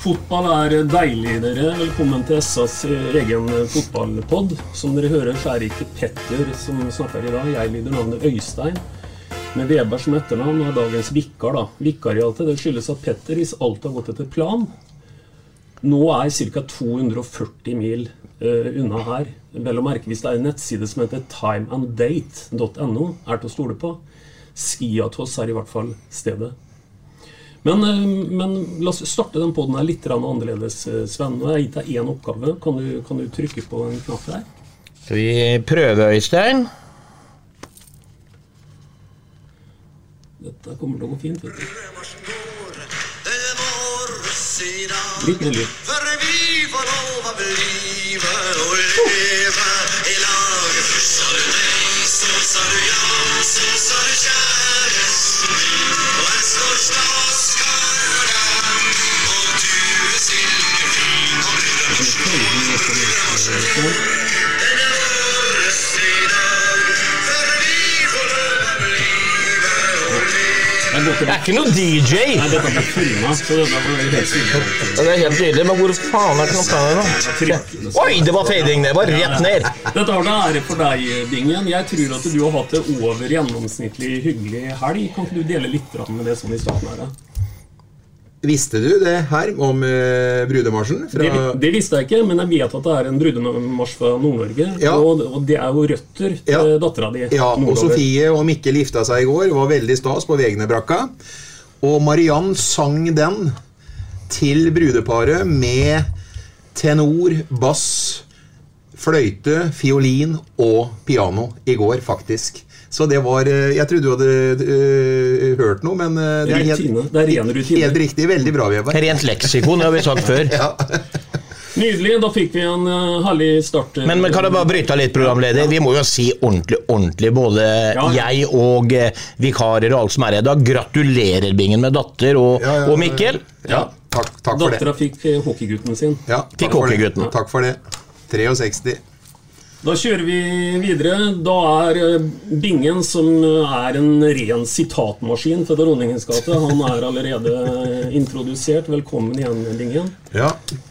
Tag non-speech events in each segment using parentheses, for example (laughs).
Fotball er deilig, dere. Velkommen til SAs egen fotballpod. Som dere hører, så er det ikke Petter som snakker i dag. Jeg lyder navnet Øystein. Med Weber som etternavn og dagens vikar. da. Vikariatet det skyldes at Petter, hvis alt har gått etter plan, nå er ca. 240 mil uh, unna her. Vel å merke hvis det er en nettside som heter timeanddate.no, er til å stole på. Skiatos er i hvert fall stedet. Men, eh, men la oss starte den poden her litt annerledes, eh, Sven. Nå har jeg gitt deg én oppgave. Kan du, kan du trykke på en knapp der? Skal vi prøve, Øystein? Dette kommer til å gå fint, vet du. Litt mer lyd. Jeg er ikke noe DJ! Nei, dette er filma, så dette var helt. Det er helt nydelig, men hvor faen er knappene nå? Oi, det var fading! Det var rett ned! Dette har det ære for deg, Bingen. Jeg tror at du har hatt det over gjennomsnittlig hyggelig helg. Kan ikke du dele litt med det sånn i starten her? da? Visste du det her om uh, brudemarsjen? Fra... Det, det visste jeg ikke, men jeg vet at det er en brudemarsj fra Nord-Norge. Ja. Og, og det er jo røtter til Ja. dattera di. Ja, og. Sofie og Mikkel gifta seg i går. Var veldig stas på Vegnebrakka. Og Mariann sang den til brudeparet med tenor, bass, fløyte, fiolin og piano i går, faktisk. Så det var eh, Jeg trodde du hadde uh, hørt noe, men eh, det er helt, Det er ren rutine. helt riktig. Veldig bra, Vevar. Rent leksikon, det har vi sagt før. (laughs) Ja. Nydelig. Da fikk vi en uh, herlig start. Men, men kan jeg bare bryte litt, programleder? Vi må jo si ordentlig, ordentlig, både Ja. jeg og uh, vikarer og alt som er her i dag. Gratulerer, Bingen, med datter og, Ja, ja, og Mikkel. ja. Takk, takk for det. Dattera fikk hockeygutten sin. Ja, Fikk takk for det. Takk for det. 63. Da kjører vi videre. Da er eh, Bingen, som eh, er en ren sitatmaskin for Dronningens gate, han er allerede eh, introdusert. Velkommen igjen, Bingen. Ja,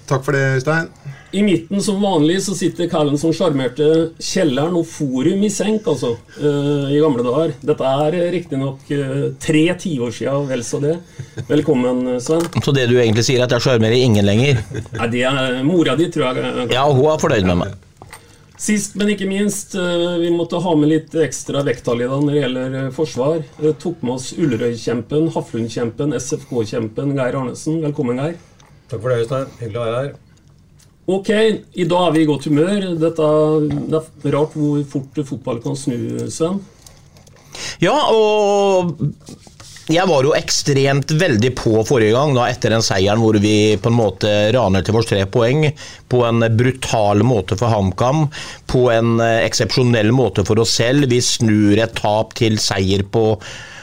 takk for det, Øystein. I midten som vanlig så sitter Callen som sjarmerte kjelleren og forum i senk, altså, i gamle dager. Dette er riktignok tre tiår sia, vel så det. Velkommen, Sven. Så det du egentlig sier, er at jeg sjarmerer ingen lenger? Nei, det er mora di, tror jeg. Ja, hun er fornøyd med meg. Sist, men ikke minst, eh, vi måtte ha med litt ekstra vekttall i dag når det gjelder eh, forsvar. Vi Tok med oss Ullerøy-kjempen, Haflund-kjempen, SFK-kjempen Geir Arnesen. Velkommen, Geir. Takk for det, Øystein. Hyggelig å være her. Ok, i dag er vi i godt humør. Dette, det er rart hvor fort fotball kan snu, Sven. Ja, og jeg var jo ekstremt veldig på forrige gang, da, etter den seieren hvor vi på en måte raner til vårs tre poeng. På en brutal måte for HamKam, på en eh, eksepsjonell måte for oss selv. Vi snur et tap til seier på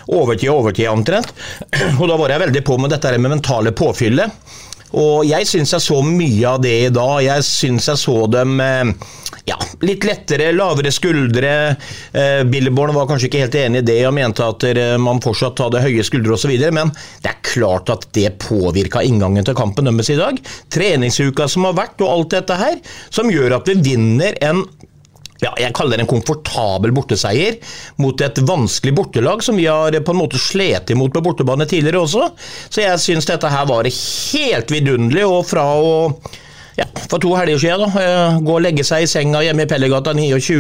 overtid og overtid omtrent. (clears throat) Og da var jeg veldig på med dette med mentale påfyllet. Og jeg syns jeg så mye av det i dag. Jeg syns jeg så dem eh, ja, litt lettere, lavere skuldre. Billeborn Billborn var kanskje ikke helt enig i det og mente at eh, man fortsatt hadde høye skuldre osv., men det er klart at det påvirka inngangen til kampen deres i dag. Treningsuka som har vært og alt dette her, som gjør at vi vinner en ja, jeg kaller det en komfortabel borteseier mot et vanskelig bortelag som vi har på en måte slet imot på bortebane tidligere også. Så jeg syns dette her var helt vidunderlig. Og fra å ja, for to helger siden da, eh, gå og legge seg i senga hjemme i Pellegata 29,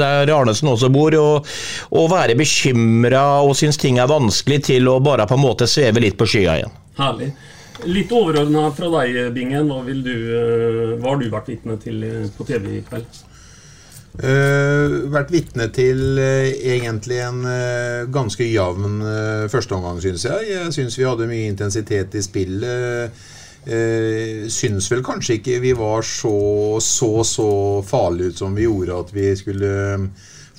der Arnesen også bor, og, og være bekymra og synes ting er vanskelig, til å bare på en måte sveve litt på skya igjen. Herlig. Litt overordna fra deg, Bingen. Hva, du, eh, hva har du vært vitne til eh, på TV i kveld? Uh, vært vitne til uh, egentlig en uh, ganske jevn uh, førsteomgang, syns jeg. Jeg syns vi hadde mye intensitet i spillet. Uh, syns vel kanskje ikke vi var så så, så farlige ut som vi gjorde at vi skulle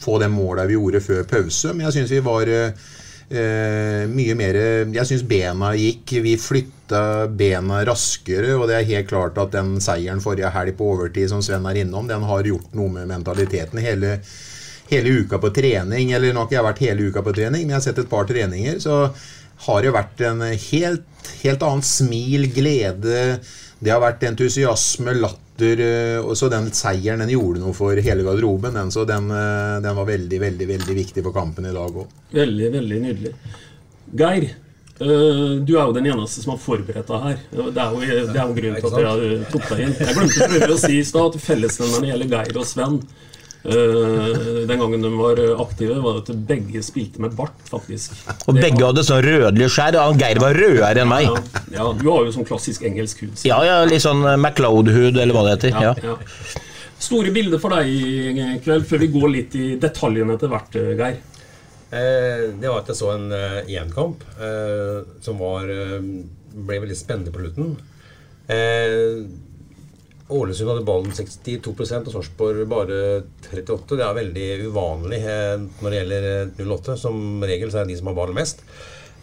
få det målet vi gjorde før pause. Men jeg syns vi var mye mer Jeg syns bena gikk. Vi flytta bena raskere, og det er helt klart at den seieren forrige helg på overtid som Sven er innom, den har gjort noe med mentaliteten. Hele, hele uka på trening, eller nå har ikke jeg vært hele uka på trening, men jeg har sett et par treninger, så har det vært en helt, helt annen smil, glede. Det har vært entusiasme, latter. Så den seieren den gjorde noe for hele garderoben. Den, så den, den var veldig, veldig, veldig viktig for kampen i dag òg. Veldig, veldig nydelig. Geir, øh, du er jo den eneste som har forberedt deg her. Det er jo, det er jo grunnen til at jeg tok deg inn. Jeg glemte å prøve å si i stad at fellesnevneren gjelder Geir og Sven. Øh, den gangen de var aktive, var det at begge spilte med bart, faktisk. Og begge hadde sånn rødlig skjær, og Geir var rødere enn meg. Ja, ja, du har jo sånn klassisk engelsk hud. Ja, ja, litt sånn MacLeod-hud, eller hva det heter. Ja. Ja. Store bilder for deg i kveld, før vi går litt i detaljene etter hvert, Geir. Eh, det var at jeg så en EM-kamp eh, som var, eh, ble veldig spennende på slutten. Eh, Ålesund hadde ballen 62% og Sarpsborg bare 38 Det er veldig uvanlig eh, når det gjelder 08. Som regel så er det de som har ballen mest.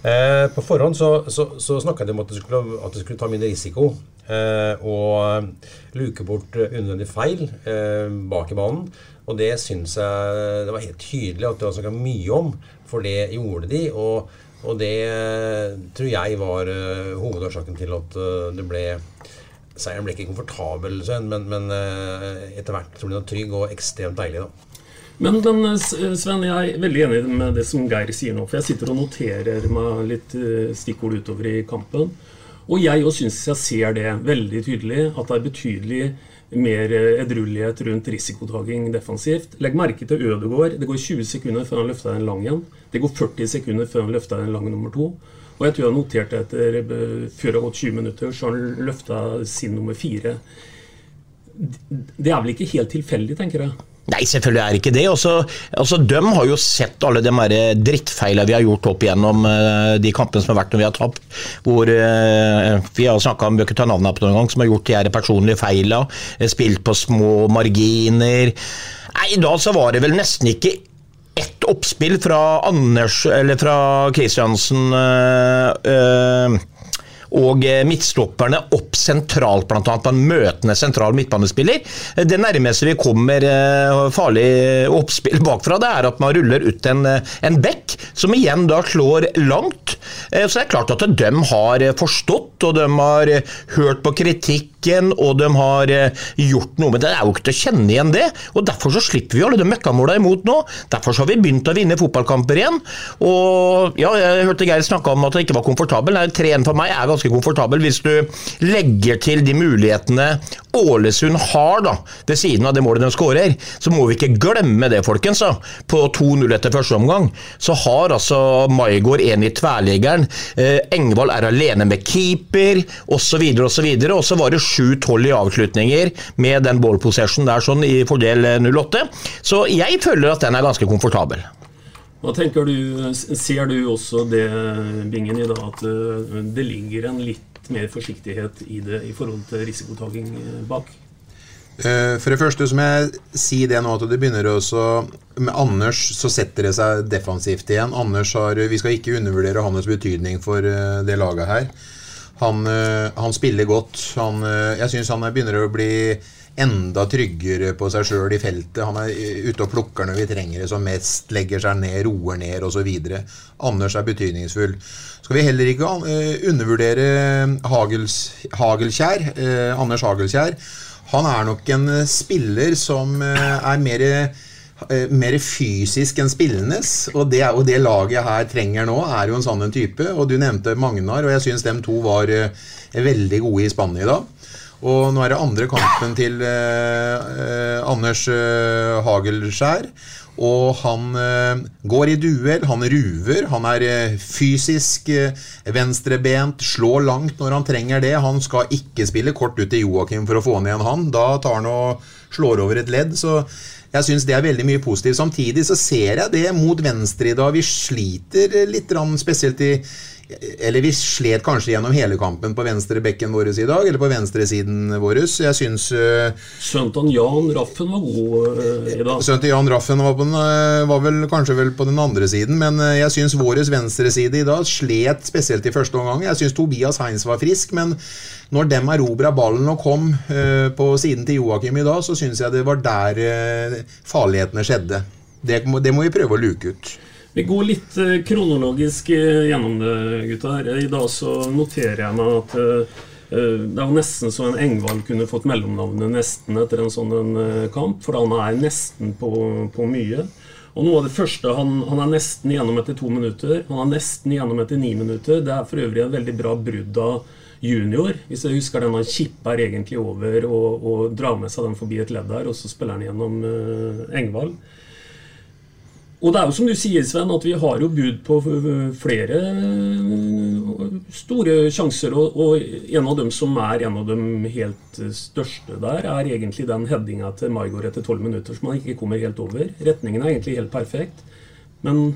Eh, på forhånd så, så, så snakka de om at de skulle, skulle ta mindre risiko eh, og luke bort unødvendig feil eh, bak i banen. Og det syns jeg det var helt tydelig at det var snakka mye om, for det gjorde de. Og, og det tror jeg var hovedårsaken til at det ble Seieren ble ikke komfortabel, men, men uh, etter hvert så ble den trygg og ekstremt deilig. da. Men, men Sven, jeg er veldig enig med det som Geir sier nå. For jeg sitter og noterer meg litt stikkord utover i kampen. Og jeg òg syns jeg ser det veldig tydelig, at det er betydelig mer edruelighet rundt risikotaking defensivt. Legg merke til Ødegaard. Det går 20 sekunder før han løfter en lang en. Det går 40 sekunder før han løfter en lang nummer to. Og jeg tror jeg noterte etter før det har gått 20 minutter, så har han løfta sin nummer fire. Det er vel ikke helt tilfeldig, tenker jeg. Nei, selvfølgelig er ikke det. Også, altså, de har jo sett alle de drittfeilene vi har gjort opp igjennom uh, de kampene som har vært når vi har tapt. Hvor uh, Vi har snakka om, bør ta navnet på noen gang, som har gjort de her personlige feilene. Spilt på små marginer. Nei, I dag så var det vel nesten ikke ett oppspill fra Anders, eller fra Kristiansen uh, og midtstopperne opp sentralt, bl.a. på en møtende sentral midtbanespiller. Det nærmeste vi kommer farlig oppspill (laughs) bakfra, det er at man ruller ut en, en bekk, som igjen da slår langt. Så det er klart at de har forstått, og de har hørt på kritikken, og de har gjort noe Men. Det er jo ikke til å kjenne igjen det, og derfor så slipper vi alle de møkkamåla imot nå. Derfor så har vi begynt å vinne fotballkamper igjen. Og ja, jeg hørte Geir snakke om at det ikke var komfortabel. 3-1 for meg er ganske komfortabel hvis du legger til de mulighetene Ålesund har da, ved siden av det målet de skårer. Så må vi ikke glemme det, folkens. da. På 2-0 etter første omgang så har altså Maigård en i tverrliggeren. Eh, Engvald er alene med keeper, osv., osv. Og så var det 7-12 i avslutninger med den ball possession der sånn i fordel 08. Så jeg føler at den er ganske komfortabel. Hva tenker du, Ser du også det, Bingen, i dag, at det ligger en litt mer forsiktighet i det i forhold til risikotaking bak? For det første så må jeg si det nå at det begynner også Med Anders så setter det seg defensivt igjen. Anders har, Vi skal ikke undervurdere hans betydning for det laget her. Han, eh, han spiller godt. Han, eh, jeg syns han begynner å bli enda tryggere på seg sjøl i feltet. Han er eh, ute og plukker når vi trenger det som mest, legger seg ned, roer ned osv. Anders er betydningsfull. Skal vi heller ikke eh, undervurdere Hagels, Hagelkjær, eh, Anders Hagelkjær. Han er nok en spiller som eh, er mer mer fysisk enn spillende. Og det, og det laget her trenger nå, er jo en sånn type. Og du nevnte Magnar, og jeg syns dem to var veldig gode i Spania i dag. Og nå er det andre kampen til eh, eh, Anders eh, Hagelskjær. Og han eh, går i duell, han ruver, han er eh, fysisk eh, venstrebent, slår langt når han trenger det. Han skal ikke spille kort ut til Joakim for å få ned en han. Da tar han og slår over et ledd. Så jeg syns det er veldig mye positivt. Samtidig så ser jeg det mot venstre i dag. Vi sliter litt, spesielt i eller vi slet kanskje gjennom hele kampen på venstre bekken vår i dag, eller på venstresiden vår. Jeg syns uh, Sønnen til Jan Raffen var god uh, i dag. Sønnen til Jan Raffen var, på den, uh, var vel kanskje vel på den andre siden, men jeg syns vår venstreside i dag slet spesielt i første omgang. Jeg syns Tobias Heins var frisk, men når dem erobra ballen og kom på siden til Joakim i dag, så syns jeg det var der farlighetene skjedde. Det, det må vi prøve å luke ut. Vi går litt eh, kronologisk eh, gjennom det, gutter. I dag så noterer jeg meg at eh, det var nesten så en Engvald kunne fått mellomnavnet Nesten etter en sånn en kamp, for han er nesten på, på mye. Og noe av det første, han, han, er nesten igjennom etter to minutter. Han er nesten igjennom etter ni minutter. Det er for øvrig en veldig bra brudd av junior. Hvis jeg husker den han kipper egentlig over og, og drar med seg den forbi et ledd der, og så spiller han gjennom uh, Engvald. Og det er jo som du sier, Sven, at vi har jo bud på flere store sjanser. Og, en av dem som er en av de helt største der, er egentlig den headinga til Maigard etter tolv minutter som han ikke kommer helt over. Retningen er egentlig helt perfekt. Men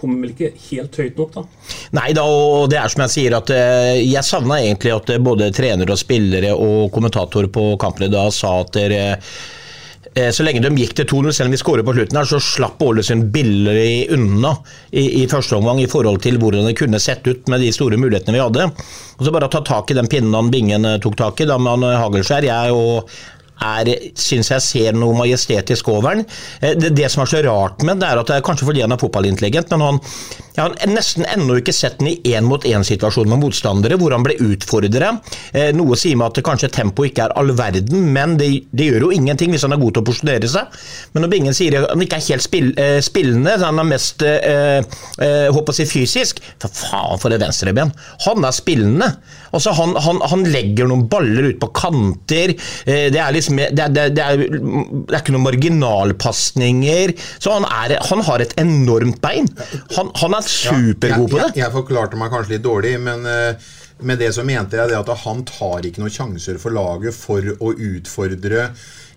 kommer vel ikke helt høyt nok, da? Nei da, og det er som jeg sier, at eh, jeg savna egentlig at både trenere og spillere og kommentatorer på kampene da sa at dere Eh, så lenge de gikk til 2-0, selv om vi skårer på slutten, her, så slapp Ålesund billig unna i, i, første omgang i forhold til hvordan det kunne sett ut med de store mulighetene vi hadde. Og så bare ta tak i den pinnen han Bingen eh, tok tak i, da med han Hagelskjær. Jeg og syns jeg ser noe majestetisk over den. Eh, det, det, som er så rart med det, er at det er kanskje fordi han er fotballintelligent, men han jeg har nesten ennå ikke sett den i én-mot-én-situasjon med motstandere, hvor han ble utfordra. Eh, noe sier meg at det kanskje tempoet ikke er all verden, men det, det, gjør jo ingenting hvis han er god til å posisjonere seg. Men når Bingen sier at han ikke er helt spill, eh, spillende, han er mest eh, eh, håper å si fysisk For faen, for et venstreben! Han er spillende. Altså, han, han, han, legger noen baller ut på kanter. Det, er liksom, det, er, det, er, det er ikke noen marginalpasninger. Så han, han, har et enormt bein. Han, han er er supergod på det. Jeg, jeg, jeg, forklarte meg kanskje litt dårlig, men uh, med det så mente jeg det at han tar ikke noen sjanser for laget for å utfordre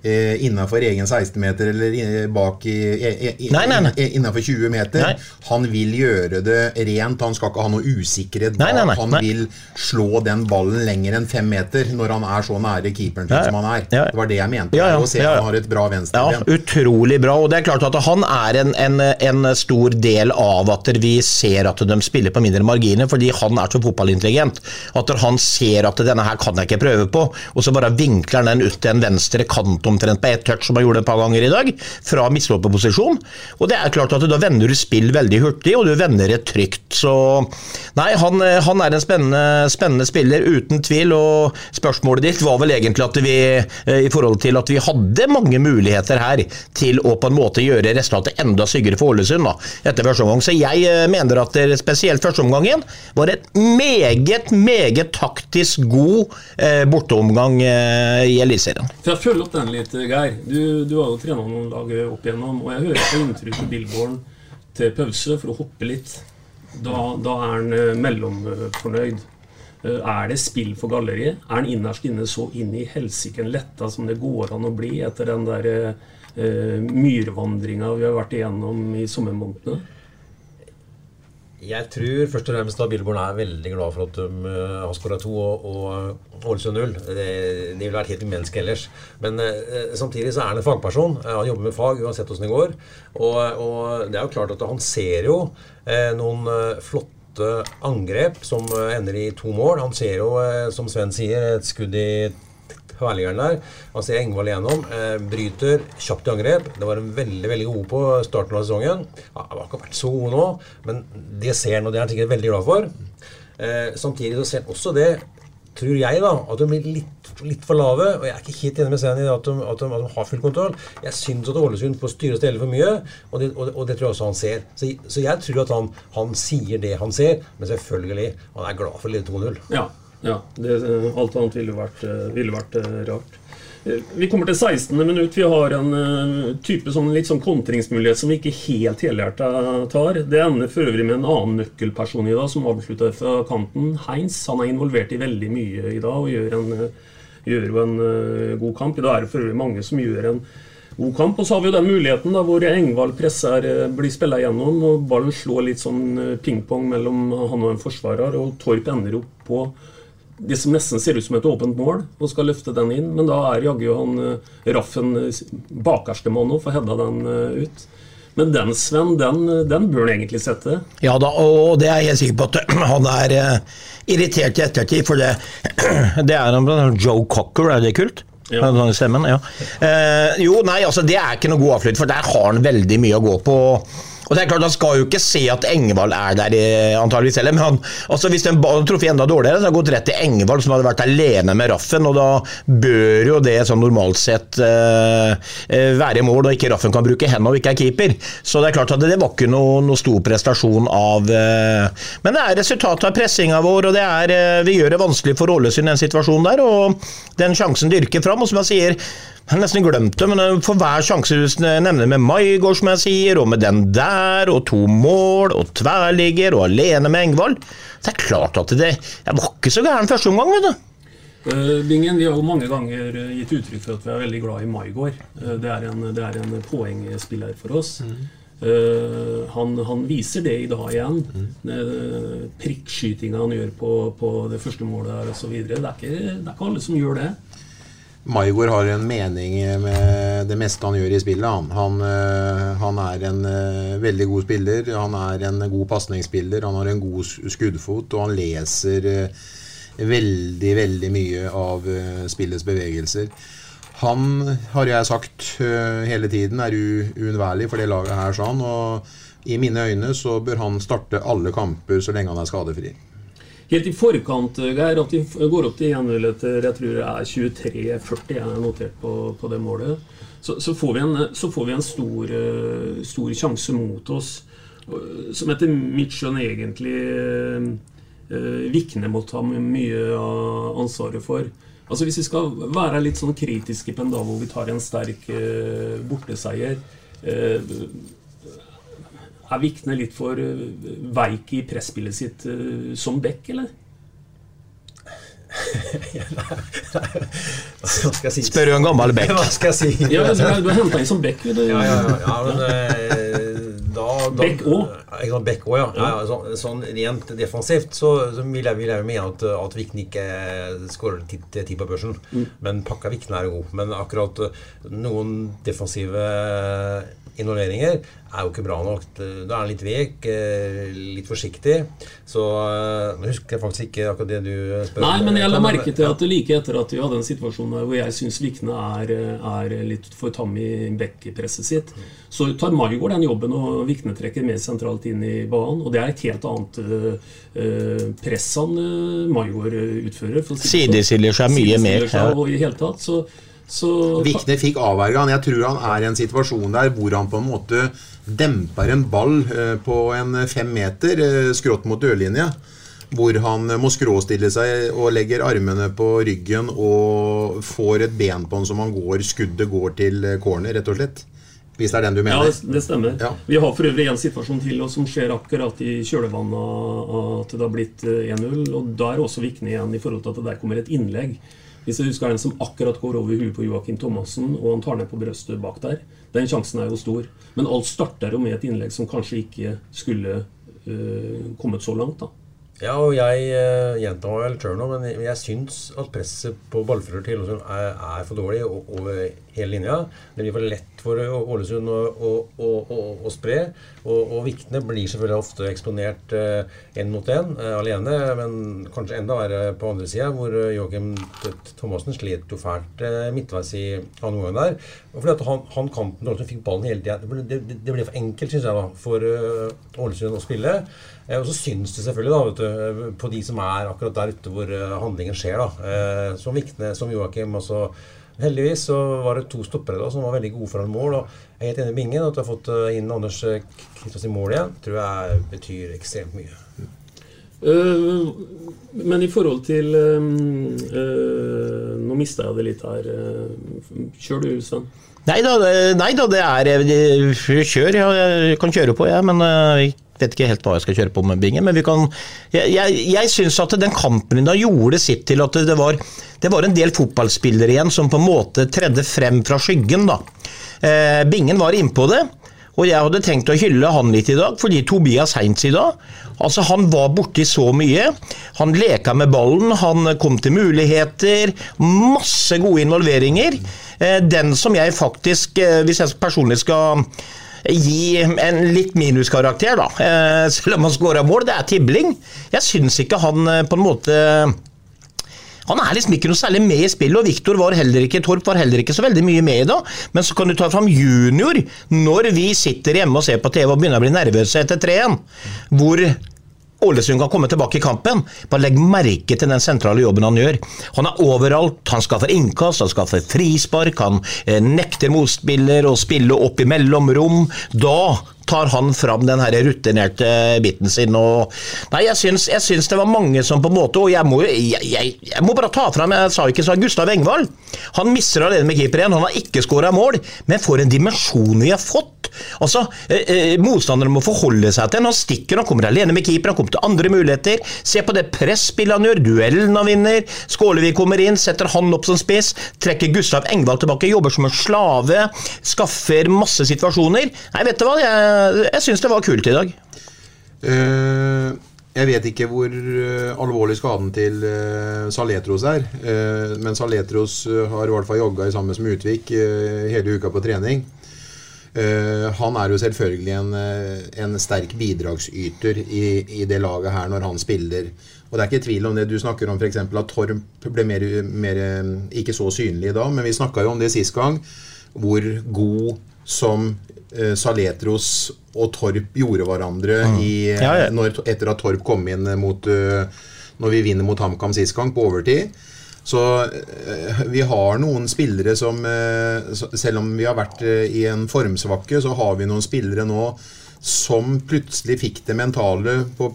eh, innenfor egen 16-meter eller eh, bak i, i, nei, nei, nei. innenfor 20 meter. Han vil gjøre det rent. Han skal ikke ha noe usikkerhet bak. Han vil slå den ballen lenger enn fem meter når han er så nære keeperen sin som han er. Det var det jeg mente. Ja, ja, og se han har et bra venstreben. Ja, utrolig bra. Og det er klart at han er en, en, en stor del av at vi ser at de spiller på mindre marginer, fordi han er så fotballintelligent. At han ser at denne her kan jeg ikke prøve på, og så bare vinkler han den ut til en venstre kant omtrent på ett touch, som han gjorde et par ganger i dag, fra misloppeposisjon. Og det er klart at da vender du spill veldig hurtig, og du vender det trygt. Så nei, han, han er en spennende, spennende, spiller, uten tvil. Og spørsmålet ditt var vel egentlig at vi, eh, i forhold til at vi hadde mange muligheter her til å på en måte gjøre resultatet enda styggere for Ålesund da, etter første omgang. Så jeg eh, mener at det, spesielt førsteomgangen var et meget, meget taktisk god eh, borteomgang eh, i Eliteserien. For jeg følger opp den litt, Geir. Du, du har jo trena noen lag opp igjennom, og jeg hører på inntrykk til Billborn til pause for å hoppe litt. Da, da er han eh, mellomfornøyd. Eh, er det spill for galleriet? Er han innerst inne så inn i helsiken letta som det går an å bli etter den der eh, myrvandringa vi har vært igjennom i sommermånedene? Jeg tror først og fremst at Billborn er veldig glad for at de uh, har skåra to og, og Ålesund null. Det, det ville vært helt umenneskelig ellers. Men uh, samtidig så er han en fagperson. Han jobber med fag uansett åssen det går. Og, og, det er jo klart at han ser jo noen flotte angrep som eh, ender i to mål. Han ser jo, eh, som Sven sier, et skudd i tverrliggeren der. Han ser Engvald igjennom. Eh, bryter kjapt i angrep. Det var en veldig veldig god på starten av sesongen. Han har ikke vært så god nå, men det ser han, og det er han sikkert veldig glad for. Eh, samtidig så ser han også det, tror jeg, da, at de blir litt, litt for lave. Og jeg er ikke helt enig med scenen i at de, at, de, at de har full kontroll. Jeg syns at Ålesund får styre og stelle for mye, og det, og, og det tror jeg også han ser. Så, så jeg tror at han, han sier det han ser, men selvfølgelig, han er glad for lille 2-0. Ja. Ja det, alt annet ville vært, eh, ville vært eh, rart. Eh, Vi kommer til 16. minutt. Vi har en eh, type sånn, litt sånn kontringsmulighet som vi ikke helt helhjerta tar. Det ender for øvrig med en annen nøkkelperson i dag, som avslutter fra kanten. Heinz han er involvert i veldig mye i dag og gjør, en, eh, gjør jo en eh, god kamp. I dag er det for øvrig mange som gjør en god kamp. Og så har vi jo den muligheten da, hvor Engvald presser eh, blir spilla gjennom, og ballen slår litt sånn eh, pingpong mellom han og en forsvarer, og Torp ender opp på det som nesten ser ut som et åpent mål, og skal løfte den inn. Men da er jaggu han eh, Raffen eh, bakerste mann òg, får hedda den eh, ut. Men den, Sven, den, den bør han egentlig sette. Ja da, og det er jeg helt sikker på at (clears throat) han er irritert i ettertid, for det, (clears throat) det er han Joe Cocker, er det kult? Ja. Stemmen, ja. Eh, jo, nei, altså det er ikke noe god avslutt, for der har han veldig mye å gå på. Og det er klart, Han skal jo ikke se at Engvald er der, eh, antageligvis heller. Men han, altså hvis den truffet enda dårligere, så hadde han gått rett til Engvald, som hadde vært alene med Raffen. Og da bør jo det sånn normalt sett eh, være mål, og ikke Raffen kan bruke hendene og ikke er keeper. Så det er klart at det, det var ikke noe, noe stor prestasjon av eh, Men det er resultatet av pressinga vår, og det er, eh, vi gjør det vanskelig for Ålesund den situasjonen der. Og den sjansen dyrker fram, og som jeg sier jeg har nesten glemt det, men for hver sjanse du nevner med Maigård, som jeg sier, og med den der, og to mål, og tverrligger, og alene med Engvald Det er klart at det Jeg var ikke så gæren første omgang, vet du. Eh, Bingen, Vi har jo mange ganger eh, gitt uttrykk for at vi er veldig glad i Maigård. Eh, Det er en, det er en poengspiller for oss. Eh, han, han viser det i dag igjen. Mm. Prikkskytinga han gjør på, på det første målet her osv. Det, er ikke- det er ikke alle som gjør det. Maigård har en mening med det meste han gjør i spillet. Han, han, øh, han er en øh, veldig god spiller. Han er en god pasningsspiller. Han har en god skuddfot, og han leser veldig, veldig mye av spillets bevegelser. Han, har jeg sagt hele tiden, er uunnværlig for det laget her. sånn, og I mine øyne så bør han starte alle kamper så lenge han er skadefri. Helt i forkant, Geir, at de går opp til 1-0 etter jeg tror det er 23-40 jeg har notert på, på det målet. Så, så får vi en, så får vi en stor, eh, stor sjanse mot oss, eh, som etter mitt skjønn egentlig eh, eh, Vikne må ta mye av ansvaret for. Altså Hvis vi skal være litt sånn kritiske på en dag hvor vi tar en sterk eh, borteseier eh, er Vikne litt for eh, veik i presspillet sitt eh, som back, eller? (laughs) Hva skal jeg si? Spør du en gammel bekk? Hva skal jeg si? (laughs) Ja, du har- henta inn som back. Du. Ja, ja, ja, ja men eh, da, da Bekk også? Ja, back også, ja. ja, ja så, sånn rent defensivt så, så vil jeg, vil jeg jo mene at, at Vikne ikke skårer ti ti på børsen. Mm. Men pakka Vikne er god. Men akkurat noen defensive involveringer er jo ikke bra nok. Da er han litt vek, eh, litt forsiktig. Så eh, Nå husker jeg faktisk ikke akkurat det du spør om. Nei, men jeg la merke til at like etter at vi hadde en situasjon hvor jeg syns Vikne er, er litt for tam i bekkepresset sitt, så tar Maigård den jobben, og Vikne trekker mer sentralt inn i banen. Og det er et helt annet uh, press han uh, Maigård utfører. sånn. Sidestiller seg mye mer, seg, og i hele tatt, så, så Vikne fikk avverga han. Jeg tror han er i en situasjon der hvor han på en måte demper en ball eh, på en fem meter eh, skrått mot dørlinja. Hvor han må skråstille seg og legger armene på ryggen og får et ben på han som han går Skuddet går til eh, corner, rett og slett. Hvis det er den du mener. Ja, det stemmer. Ja. Vi har for øvrig en situasjon til oss som skjer akkurat i kjølvannet at det har blitt eh, 1-0. Og da er også Vikne igjen i forhold til at det der kommer et innlegg. Hvis jeg husker den som akkurat går over huet på Joakim Thomassen, og han tar ned på brøstet bak der. Den sjansen er jo stor. Men alt starter jo med et innlegg som kanskje ikke skulle uh, kommet så langt. da. Ja, og jeg uh, gjentar meg vel sjøl nå, men jeg, syns at presset på ballfører til er, er for dårlig Og, over hele linja. Det blir for lett for Ålesund å, å, å, å, spre. Og, og viktene blir selvfølgelig ofte eksponert én mot én alene, men kanskje enda verre på andre sida, hvor Joachim T- T- Thomassen slet jo fælt eh, midtveis i andre omgang der. Fordi at han, han til Ålesund fikk ballen hele tida. Det, det, ble for enkelt, syns jeg, da, for eh, Ålesund å spille. Eh, og så syns det selvfølgelig da, du, på de som er akkurat der ute hvor eh, handlingen skjer. da, eh, Som Vikne, som Joakim. altså Heldigvis så var det to stoppere da som var veldig gode foran mål. og Jeg er helt enig med Bingen at du har fått eh, inn Anders eh, Kristiansen i mål igjen. tror jeg betyr ekstremt mye. Eh, men i forhold til eh, eh, Nå mista jeg det litt her. kjør du, Ulstein. Nei da, det- nei da, det er Kjør, jeg kan kjøre på, jeg. Men jeg vet ikke helt hva jeg skal kjøre på med bingen. Men vi kan Jeg, jeg, jeg syns at den kampen da gjorde sitt til at det var, det var en del fotballspillere igjen som på en måte tredde frem fra skyggen, da. Eh, bingen var innpå det. Og jeg hadde tenkt å hylle han litt i dag, fordi Tobias Heinz i dag altså Han var borti så mye. Han leka med ballen, han kom til muligheter. Masse gode involveringer. Eh, Den som jeg faktisk, eh, hvis jeg personlig skal gi en litt minuskarakter, da, eh, selv om han skåra mål, det er Tibling. Jeg syns ikke han eh, på en måte han er liksom ikke noe særlig med i spillet, og Viktor var heller ikke, Torp var heller ikke så veldig mye med i dag. Men så kan du ta fram junior når vi sitter hjemme og ser på TV og begynner å bli nervøse etter 3-1. Hvor Ålesund kan komme tilbake i kampen. Bare legg merke til den sentrale jobben han gjør. Han er overalt. Han skaffer innkast, han skaffer frispark, han eh, nekter motspiller å spille opp i mellomrom. Da tar han fram den her rutinerte biten sin. Og, nei, jeg syns, jeg syns det var mange som på en måte Og jeg må, jeg, jeg, jeg må bare ta fram Jeg sa ikke så Gustav Engvald. Han mister alene med keeper igjen. Han har ikke skåra mål, men for en dimensjon vi har fått. Altså, eh, eh, Motstanderen må forholde seg til. Han stikker, han kommer alene med keeper, han kommer til andre muligheter. Se på det presspillet han gjør, duellen han vinner. Skålevik kommer inn, setter han opp som spiss. Trekker Gustav Engvald tilbake, jobber som en slave. Skaffer masse situasjoner. Nei, vet du hva, jeg, jeg syns det var kult i dag. Uh, jeg vet ikke hvor uh, alvorlig skaden til uh, Saletros er. eh, men Saletros eh, har i hvert fall jogga sammen med Utvik eh, hele uka på trening. Eh, han er jo selvfølgelig en, eh, en sterk bidragsyter i, i det laget her når han spiller. Og det er ikke tvil om det. Du snakker om f.eks. at Torp ble mer, mer, eh, ikke så synlig i men vi snakka jo om det sist gang. Hvor god som eh, Saletros og Torp gjorde hverandre i, eh, Ja, ja. Når, etter at Torp kom inn mot eh, Når vi vinner mot HamKam sist gang, på overtid. Så eh, vi har noen spillere som eh, Selv om vi har vært eh, i en formsvakke, så har vi noen spillere nå som plutselig fikk det mentale på,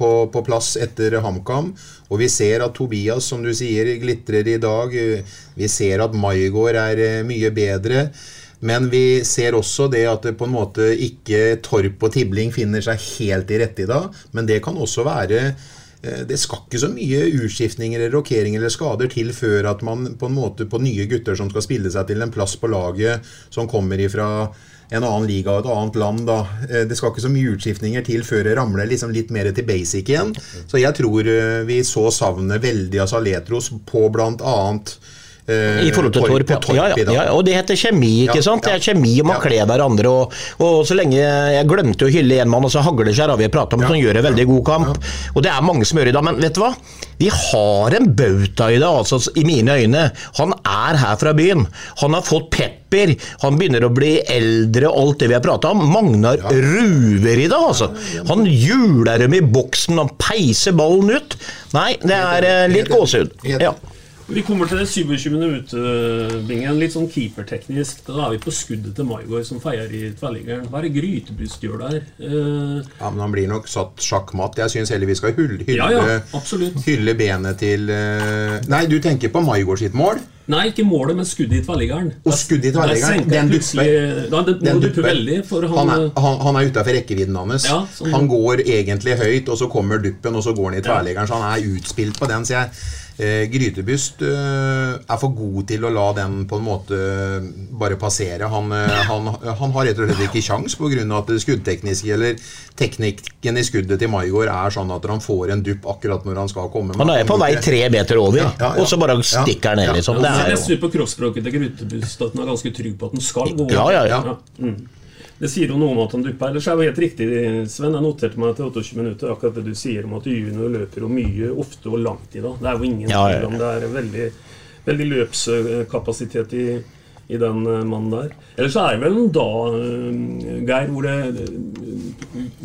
på, på plass etter HamKam. Og vi ser at Tobias, som du sier, glitrer i dag. Eh, Vi ser at Maigård er eh, mye bedre. Men vi ser også det at det på en måte ikke Torp og Tibling finner seg helt i rette i dag. Men det kan også være eh, det skal ikke så mye utskiftninger eller rokeringer eller skader til før at man på en måte på nye gutter som skal spille seg til en plass på laget, som kommer ifra en annen liga og et annet land. da. Eh, Det skal ikke så mye utskiftninger til før det ramler liksom litt mer til basic igjen. Så jeg tror eh, vi så savnet veldig av Saletros på blant annet I forhold til Torp, torp ja. ja, ja. Og det heter kjemi, ikke Ja, sant? Det er kjemi, og man kler hverandre. Og, og så lenge Jeg glemte å hylle en mann, og så hagler har prata om, som gjør en veldig god kamp. Og det er mange som gjør i dag, men vet du hva? Vi har en bauta i det, altså, i mine øyne. Han er her fra byen. Han har fått pepper. Han begynner å bli eldre, alt det vi har prata om. Magnar ruver i det, altså. Han hjuler dem i boksen, han peiser ballen ut. Nei, det er eh, litt gåsehud. Ja. Vi kommer til det 27. utebingen. Litt sånn keeperteknisk. Da er vi på skuddet til Maigård som feier i tverrliggeren. Hva er det Grytebust gjør der? Eh, Ja, men han blir nok satt sjakkmatt. Jeg syns heller vi skal hylle, hylle, Ja, ja, hylle benet til eh, Nei, du tenker på Maigård sitt mål? Nei, ikke målet, men skuddet i tverrliggeren. Og skuddet i tverrliggeren, den dupper. Da, det Den dupper. veldig, for han, Han er, han, han er utafor rekkevidden hans. Ja, sånn- Han går egentlig høyt, og så kommer duppen, og så går han i tverrliggeren. Så han er utspilt på den. sier jeg, Eh, Grytebyst eh, er for god til å la den på en måte bare passere. Han, eh, han, han har rett og slett ikke kjangs pga. at skuddtekniske eller teknikken i skuddet til Maigård er sånn at han får en dupp akkurat når han skal komme. Han er på vei tre meter over, Ja, ja, ja. og så bare stikker han ned, liksom. Ja, Det er jeg ser på kroppsspråket til Grytebust at han er ganske trygg på at han skal gå. Ja, ja, ja. Mm. Det sier jo noe om at han dupper. Ellers er det helt riktig, Sven. Jeg noterte meg til 28 minutter akkurat det du sier om at junior løper jo mye, ofte og langt i dag. Det er jo ingen Ja, ja, om det er veldig, veldig løpskapasitet i, i den eh, mannen der. Ellers så er det vel en da, eh, Geir, hvor det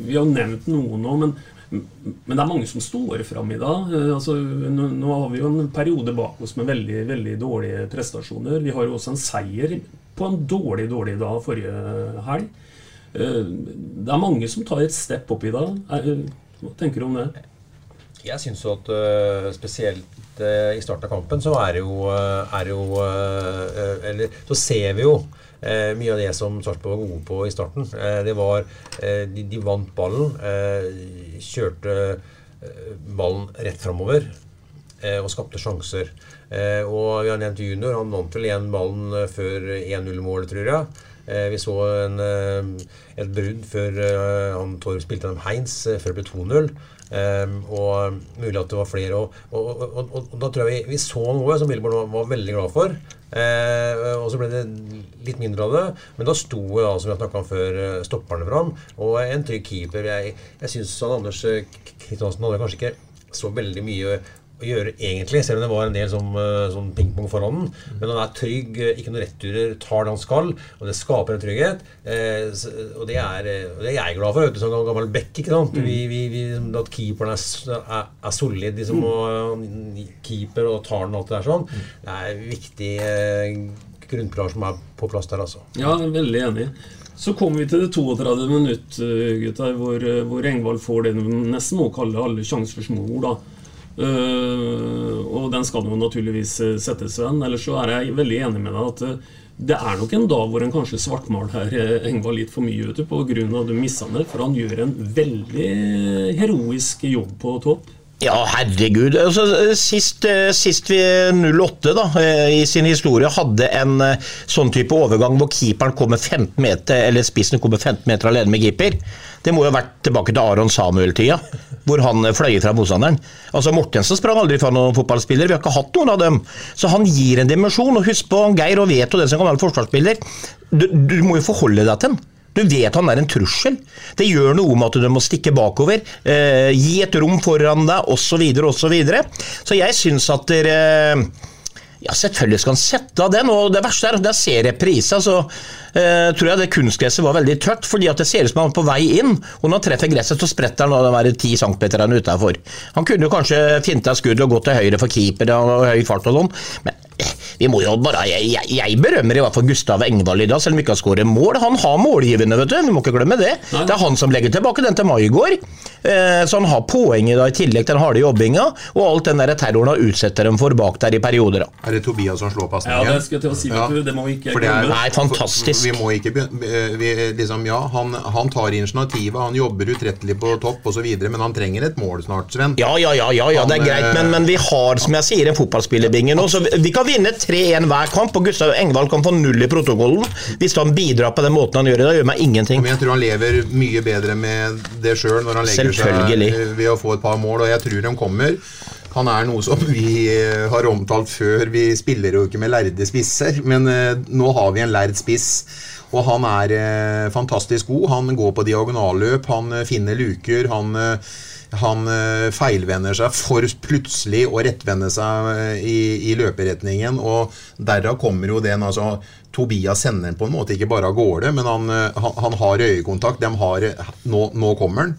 Vi har nevnt noe nå, men men det er mange som står fram i dag. Eh, Altså, nå, nå har vi jo en periode bak oss med veldig veldig dårlige prestasjoner. Vi har jo også en seier på en dårlig dårlig dag forrige helg. Eh, Det er mange som tar et step opp i dag. Hva tenker du om det? Jeg syns jo at øh, spesielt øh, i starten av kampen så er det jo, er jo Eller så ser vi jo Eh, mye av det som Sarpsborg var gode på i starten. Eh, det var eh, de, de vant ballen, kjørte ballen rett framover eh, og skapte sjanser. Eh, og vi har nevnt junior. Han vant vel igjen ballen eh, før 1-0-målet, tror jeg. Eh, vi så en, eh, et brudd før eh, han Torp spilte dem Heins eh, før det ble 2-0. Eh, og mulig at det var flere. Og, og, og, og, da tror jeg vi, vi så noe som Wilborn var, veldig glad for. Eh, og så ble det litt mindre av det. Men da sto da, som vi har snakka om før, eh, stopperne fram. Og en trygg keeper. Jeg, jeg syns Anders eh, Kristiansen hadde kanskje ikke så veldig mye å gjøre egentlig, selv om det var en del sånn, eh, sånn pingpong foran den. Men han er trygg, eh, ikke noen returer, tar det han skal, og det skaper en trygghet. Eh, og, det er, og det er jeg glad for, vet du, som gammel bekk. ikke sant? Vi, vi, vi, at keeperen er, er, er solid, liksom, og eh, keeper og tar den og alt det der sånn. Det er viktig grunnpilar som er på plass der, altså. Ja, jeg er veldig enig. Så kommer vi til det 32 minutt, gutter, hvor, hvor Engvald får det nesten må kalle alle sjanser for små ord. da. Eh, og den skal jo naturligvis eh, settes, Sven. Ellers så er jeg veldig enig med deg at eh, det er nok en dag hvor en kanskje svartmaler her Engvald litt for mye ute pga. at du missa han for han gjør en veldig heroisk jobb på topp. Ja, herregud. Altså, sist, eh, sist vi 08 da, eh, i sin historie hadde en sånn type overgang hvor keeperen kommer 15 meter, eller spissen kommer 15 meter alene med keeper, det må jo ha vært tilbake til Aron Samuel-tida, hvor han fløy fra motstanderen. Altså, Mortensen sprang aldri fra noen fotballspiller, vi har ikke hatt noen av dem. Så han gir en dimensjon, og husk på Geir og Veto, den som kan være forsvarsspiller, du, du må jo forholde deg til den. Du vet han er en trussel. Det gjør noe med at du må stikke bakover, eh, gi et rom foran deg, osv., osv. Så, videre. så jeg syns at dere ja, selvfølgelig skal han sette av den, og det verste er at jeg ser reprisa, så eh, tror jeg det kunstgresset var veldig tørt, fordi at det ser ut som han er på vei inn, og når han treffer gresset, så spretter han og den ti centimeterne utafor. Han kunne jo kanskje finta skuddet og gått til høyre for keeper og høy fart og sånn, men eh, vi må jo bare, jeg, jeg, jeg berømmer i hvert fall Gustav Engvald i dag, selv om vi ikke har skåret mål. Han har målgivende, vet du. Vi må ikke glemme det. Det er han som legger tilbake den til Maigård. Eh, så han har poeng i dag, i tillegg til den harde jobbinga, og alt den der terroren han utsetter dem for bak der i perioder. Da. Er det Tobias som slår Ja, det skal jeg til å si, Ja. det må vi ikke glemme. Nei, fantastisk. Vi må ikke begynne eh, vi, liksom, Ja, han, han tar initiativet, han jobber utrettelig på topp osv., men han trenger et mål snart, Sven. Ja, ja, ja, ja, ja det er greit, eh, men, men vi har som jeg sier, en fotballspillerbinge nå. Så vi, kan vinne 3-1 hver kamp, og Gustav Engvald kan få null i protokollen hvis han bidrar på den måten han gjør i dag. gjør meg ingenting. Men jeg tror han lever mye bedre med det sjøl når han legger seg eh, ved å få et par mål, og jeg tror de kommer. Han er noe som vi eh, har omtalt før. Vi spiller jo ikke med lærde spisser, men eh, nå har vi en lærd spiss. Og han er eh, fantastisk god. Han går på diagonalløp, han finner luker. Han, han feilvender seg for plutselig å rettvende seg i, i løperetningen. Og derav kommer jo den altså Tobias sender den på en måte ikke bare av gårde, men han, han, han har øyekontakt. Har, nå, nå kommer han.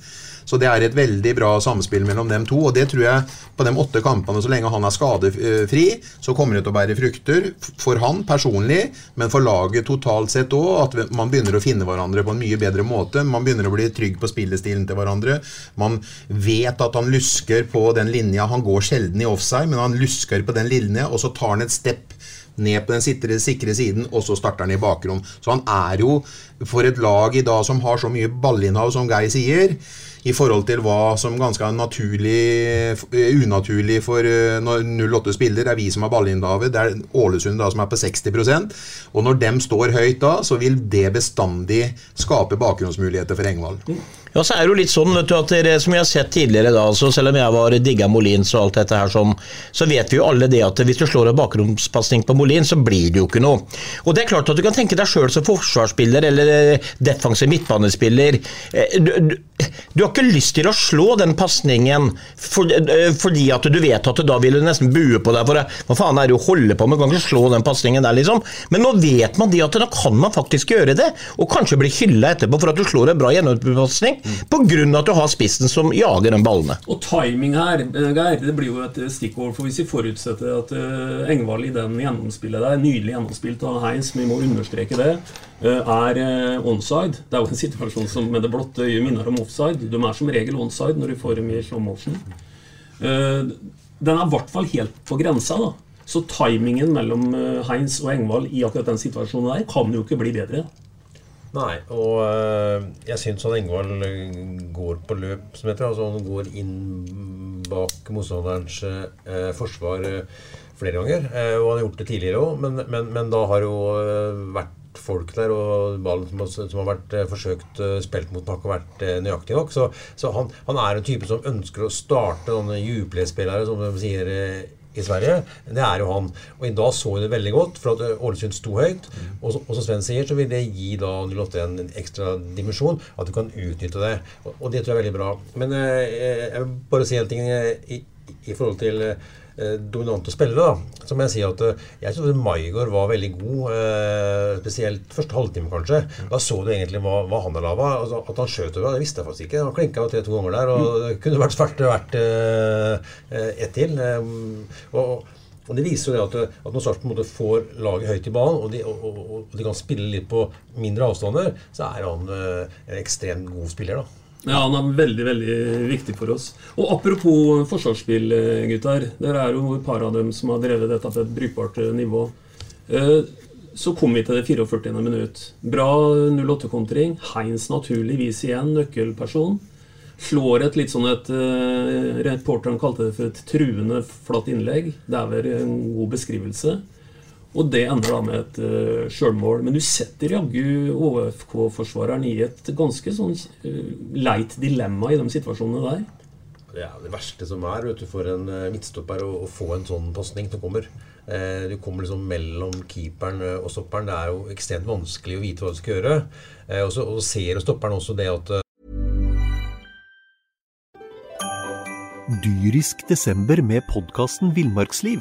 Så det er et veldig bra samspill mellom dem to. Og det tror jeg på de åtte kampene, så lenge han er skadefri, så kommer det til å bære frukter for han personlig, men for laget totalt sett òg. At man begynner å finne hverandre på en mye bedre måte. Man begynner å bli trygg på spillestilen til hverandre. Man vet at han lusker på den linja. Han går sjelden i offside, men han lusker på den linja, og så tar han et step ned på den sikre, sikre siden, og så starter han i bakrom. Så han er jo, for et lag i dag som har så mye ballinnhav, som Geir sier, i forhold til hva som ganske er naturlig, eh, unaturlig for eh, når 08 spiller, er vi som har ballinnhavet. Det er Ålesund da som er på 60% Og når dem står høyt da, så vil det bestandig skape bakgrunnsmuligheter for Engvald. Ja, så er det jo litt sånn vet du, at dere, som vi har sett tidligere, da, altså, selv om jeg var digga Molins og alt dette her sånn, så vet vi jo alle det at hvis du slår en bakromspasning på Molin, så blir det jo ikke noe. Og det er klart at du kan tenke deg sjøl som forsvarsspiller eller eh, defensiv midtbanespiller. eh, Du, du, du har ikke lyst til å slå den pasningen for, eh, fordi at du vet at du da vil nesten bue på deg. For det. hva faen er det du holder på med? Du kan ikke slå den pasningen der, liksom. Men nå vet man det at da kan man faktisk gjøre det, og kanskje bli hylla etterpå for at du slår en bra gjennompasning, grunn av at du har spissen som jager den ballene. Og timing her, eh, Geir, det blir jo et stikkord. For hvis vi forutsetter at uh, Engvald i den gjennomspillet der, nydelig gjennomspilt av Heins, vi må understreke det, er onside. Det er jo en situasjon som med det blotte øyet minner om offside. De er som regel onside når du får dem i slow motion. Den er i hvert fall helt på grensa. da Så timingen mellom Heins og Engvald i akkurat den situasjonen der kan jo ikke bli bedre. Nei, og øh, jeg syns at Engvald øh, går på løp, som heter. Altså han går inn bak motstanderens øh, forsvar flere ganger. og han har gjort det tidligere òg, men, men, men da har jo vært folk der, og ballen som, har- som har vært forsøkt spilt mot, har ikke vært nøyaktig nok. Så, så han, han er en type som ønsker å starte sånne jublespillere, som de sier i Sverige. Det er jo han. Og i dag så vi det veldig godt, for at Ålesund sto høyt. Og, og som Sven sier, så vil det gi da 08 en ekstra dimensjon, at du kan utnytte det. Og, og det tror jeg er veldig bra. Men eh, jeg vil bare si en ting øh, i, i forhold til øh, dominante spillere. da, Så må jeg si at øh, jeg synes Maigard var veldig god, øh, spesielt første halvtime kanskje. Da så du egentlig hva, hva han er laga. Altså, at han skjøt over, det visste jeg faktisk ikke. Han klinka jo tre-to ganger der, og det kunne vært svært vært ett til. Og, og det viser jo det at, at når Sarpsborg får laget høyt i banen, og de, og, og, de kan spille litt på mindre avstander, så er han en ekstremt god spiller. da. Ja, han er veldig veldig viktig for oss. Og Apropos forsvarsspill, eh, gutter. Dere er jo et par av dem som har drevet dette til et brukbart eh, nivå. Eh, Så kom vi til det 44. minutt. Bra 08-kontring. Heins naturligvis igjen, nøkkelperson. Slår et litt sånn et Reporteren kalte det for et truende flatt innlegg. Det er vel en god beskrivelse. Og det ender da med et uh, sjølmål. Men du setter jaggu ÅFK-forsvareren i et ganske sånn uh, leit dilemma i de situasjonene der. Det er det verste som er vet du, for en eh, midtstopper å, å få en sånn pasning som kommer. Eh, du kommer liksom mellom keeperen og stopperen. Det er jo ekstremt vanskelig å vite hva du skal gjøre. Eh, og så og så ser stopperen også det at Dyrisk desember med podkasten Villmarksliv.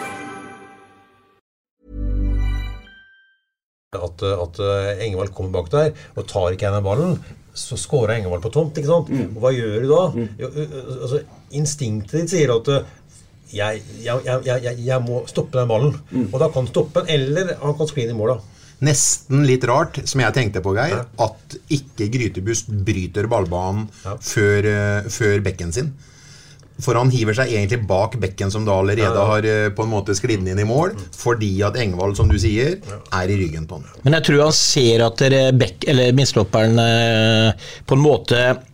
At, at eh, Engevald kommer bak der og tar ikke en av ballen, så scorer Engevald på tomt. ikke sant? Og hva gjør du da? Jo, ø- ø- altså, instinktet ditt sier at eh, jeg, jeg, jeg, jeg, jeg må stoppe den ballen. Og da kan du stoppe den, eller han kan skline i mål. da. Nesten litt rart, som jeg tenkte på, Geir, at ikke Grytebust bryter ballbanen før, eh, før bekken sin. For han hiver seg egentlig bak bekken som da allerede Ja, ja. har eh, på en måte sklidd inn i mål, fordi at Engvald, som du sier, er i ryggen på han. Men jeg tror han ser at dere Beck, eller midtstopperen eh, på en måte eh,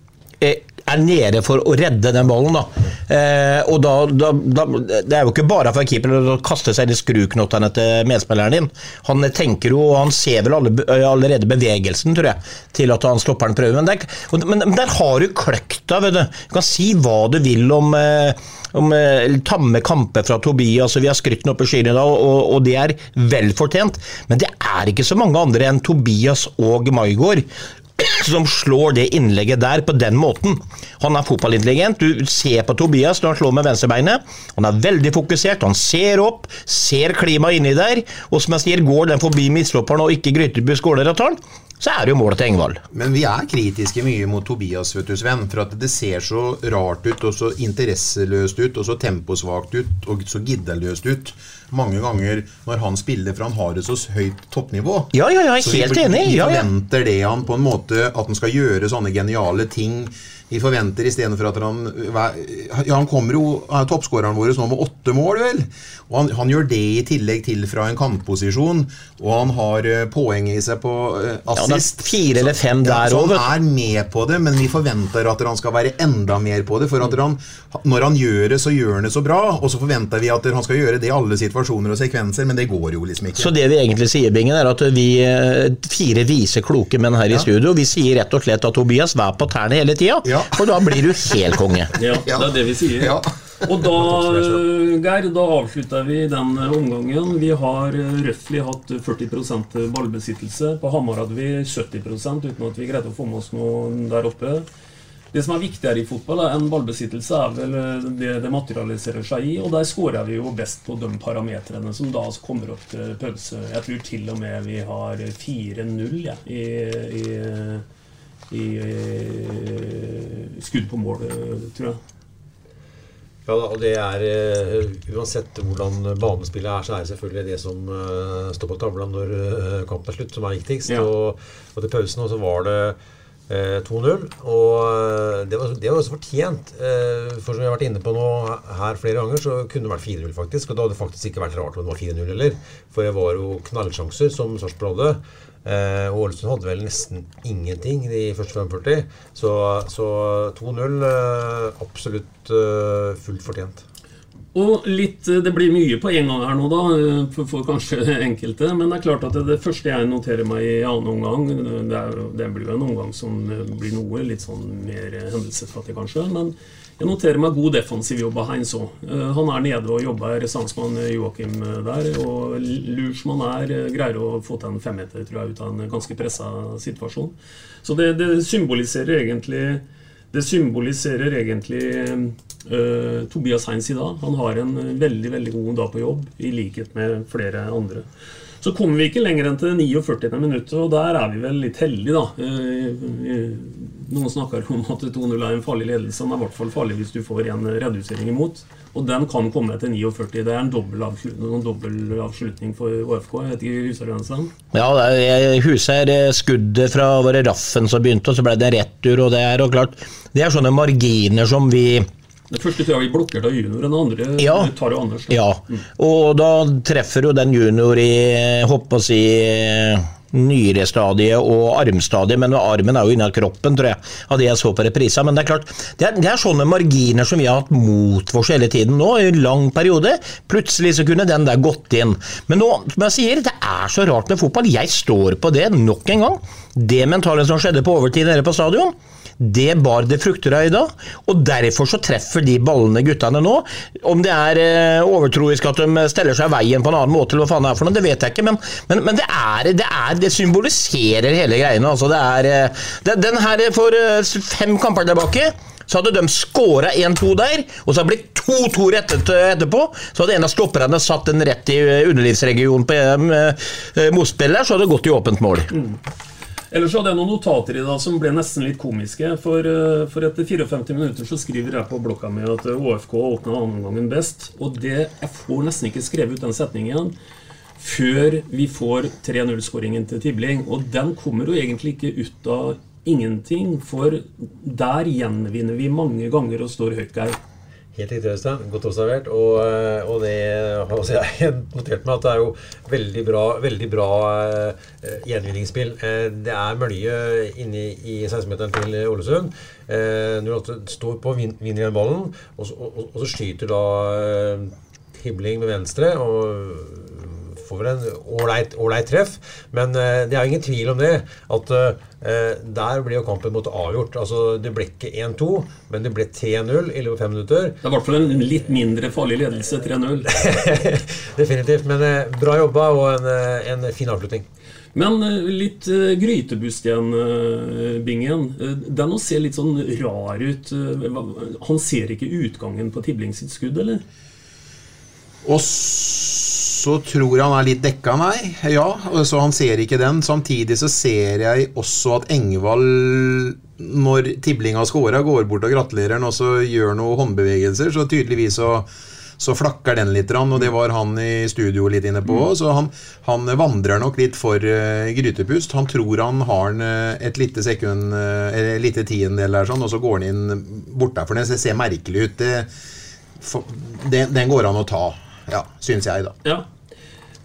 er nede for å redde den ballen. Da. Eh, og da, da, da Det er jo ikke bare for keeperen å kaste seg i skruknottene til medspilleren din. Han tenker jo, og han ser vel alle, allerede bevegelsen, tror jeg, til at han stopperen den Men der, men der har du kløkta, vet du. Du kan si hva du vil om eh, om eh, tamme kamper fra Tobias, og vi har skrytt den opp i skyene i dag, og, og det er vel fortjent. Men det er ikke så mange andre enn Tobias og Maigård som slår det innlegget der på den måten. Han er fotballintelligent. Du ser på Tobias når han slår med venstrebeinet. Han er veldig fokusert, han ser opp, ser klimaet inni der. Og som jeg sier, går den forbi midtstopperen og ikke Gryteby skåler så er det jo målet til Engvald. Men vi er kritiske mye mot Tobias, vet du, Sven. For at det ser så rart ut, og så interesseløst ut, og så temposvakt ut, og så giddeløst ut. Mange ganger når han spiller, for han har et så høyt toppnivå. Ja, ja, ja, Så vi- helt enig. Vi forventer det han på en måte, at han skal gjøre sånne geniale ting. Vi forventer istedenfor at han Ja, han kommer jo er toppskåreren vår nå med åtte mål, vel. Og han, han gjør det i tillegg til fra en kantposisjon. Og han har eh, poeng i seg på assist. Ja, fire eller fem Ja, der så Ja, han er med på det, men vi forventer at han skal være enda mer på det. For at han, når han gjør det, så gjør han det så bra. Og så forventer vi at han skal gjøre det i alle situasjoner og sekvenser, men det går jo liksom ikke. Så det vi egentlig sier, Bingen, er at vi eh, fire vise, kloke menn her i studio, vi sier rett og slett at Tobias, vær på tærne hele tida, for da blir du helt konge. Ja, det er det vi sier. Og da, Geir, da avslutter vi den omgangen. Vi har eh, røftlig hatt 40% ballbesittelse. På Hamar hadde vi 70% uten at vi greide å få med oss noe der oppe. Det som er viktigere i fotball enn ballbesittelse, er vel eh, det det materialiserer seg i. Og der skårer vi jo best på de parametrene som da kommer opp til pause. Jeg tror til og med vi har 4-0 ja, i, i, i eh, skudd på mål, tror jeg. Ja, og det er eh, Uansett hvordan banespillet er, så er det selvfølgelig det som eh, står på tavla når kampen er slutt, som er viktigst. Ja. Og, og til pausen også så var det eh, 2-0. Og det var, det var også fortjent. Eh, for som vi har vært inne på nå her flere ganger, så kunne det vært 4-0, faktisk. Og da hadde det faktisk ikke vært rart om det var 4-0 heller. For det var jo knallsjanser som Sarpsborg hadde. Eh, Ålesund hadde vel nesten ingenting de første 45. Så, så 2-0 eh, absolutt eh, fullt fortjent. Og litt, eh, Det blir mye på en gang her nå, da, for, for kanskje (laughs) enkelte. Men det er klart at det, første jeg noterer meg i annen omgang Det, er, det blir jo en omgang som blir noe litt sånn mer hendelsesfattig, kanskje. Men jeg noterer meg god defensiv jobb av Heinz òg. Han er nede og jobber sammen med Joakim eh, der. Og lur som han er, eh, greier å få til en femmeter tror jeg, ut av en ganske pressa situasjon. Så det, det symboliserer egentlig det symboliserer egentlig uh, Tobias Heinz i dag. Han har en veldig veldig god dag på jobb, i likhet med flere andre. Så kommer vi ikke lenger enn til 49. minuttet, og der er vi vel litt heldige, da. Uh, eh, Noen snakker om at 2-0 er en farlig ledelse. Den er i hvert fall farlig hvis du får en redusering imot. Og den kan komme til 49. Det er en dobbel avslutning, avslutning for ÅFK. Jeg vet ikke, husker du den, Ja, jeg husker skuddet fra var Raffen som begynte, og så ble det retur, og det er og klart Det er sånne marginer som vi Det første tror jeg vi blokker av junior, den andre Ja. tar jo Anders. Ja, og da treffer jo den junior i håper å si nyrestadiet og armstadiet, men armen er jo inni kroppen, tror jeg, av det jeg så på reprisa. Men det er klart, det er, det er sånne marginer som vi har hatt mot oss hele tiden nå, i en lang periode. Plutselig så kunne den der gått inn. Men nå, som jeg sier, det er så rart med fotball. Jeg står på det nok en gang. Det mentale som skjedde på overtid nede på stadion, det bar det frukter av i dag, og derfor så treffer de ballene guttene nå. Om det er eh, overtroisk at de steller seg veien på en annen måte, eller hva faen det er for noe, det vet jeg ikke, men, men, men det, er, det, er, det symboliserer hele greiene. Altså, det er, eh, det, den her For eh, fem kamper tilbake så hadde de skåra 1-2 der, og så hadde det blitt 2-2 rett etter- etterpå. Så hadde en av stopperne satt den rett i underlivsregionen på eh, så hadde det gått i åpent mål. Ellers hadde jeg noen notater i dag som ble nesten litt komiske. For, eh, for etter 54 minutter så skriver jeg på blokka mi at eh, ÅFK åpna andreomgangen best. Og det, jeg får nesten ikke skrevet ut den setningen før vi får 3-0-skåringen til Tibling. Og den kommer jo egentlig ikke ut av ingenting, for der gjenvinner vi mange ganger og står høyt, Geir. Helt riktig, Øystein. Godt observert. Og, eh, og det også jeg (laughs) notert meg at det er jo veldig bra, veldig bra uh, gjenvinningsspill. Uh, det er mølje inne i 16-meteren til Ålesund. Uh, når du står på, vin, vinner igjen ballen, og, og, og så skyter da uh, Hibling med venstre og får vel en ålreit treff. Men eh, det er ingen tvil om det. At eh, der ble jo kampen måtte avgjort. Altså, Det ble ikke 1-2, men det ble 3-0 i løpet av fem minutter. Det er i hvert fall en litt mindre farlig ledelse, 3-0. (laughs) Definitivt. Men eh, bra jobba og en, eh, en fin avslutning. Men eh, litt uh, grytebust igjen, eh, Bingen. Uh, den å se litt sånn rar ut. eh, han ser ikke utgangen på Tibling sitt skudd, eller? Og så tror han er litt dekka, nei. Ja, så han ser ikke den. Samtidig så ser jeg også at Engvald, når Tibling har scora, går bort og gratulerer han, og så gjør noen håndbevegelser, så tydeligvis så så flakker den litt, og det var han i studio litt inne på. Så han, han vandrer nok litt for uh, grytepust. Han tror han har en, eh, et lite sekund, eller et lite tiendedel der, sånn, og så går han inn bort der. For det ser merkelig ut. Det, for, den, den går an å ta, ja, syns jeg, da. Ja.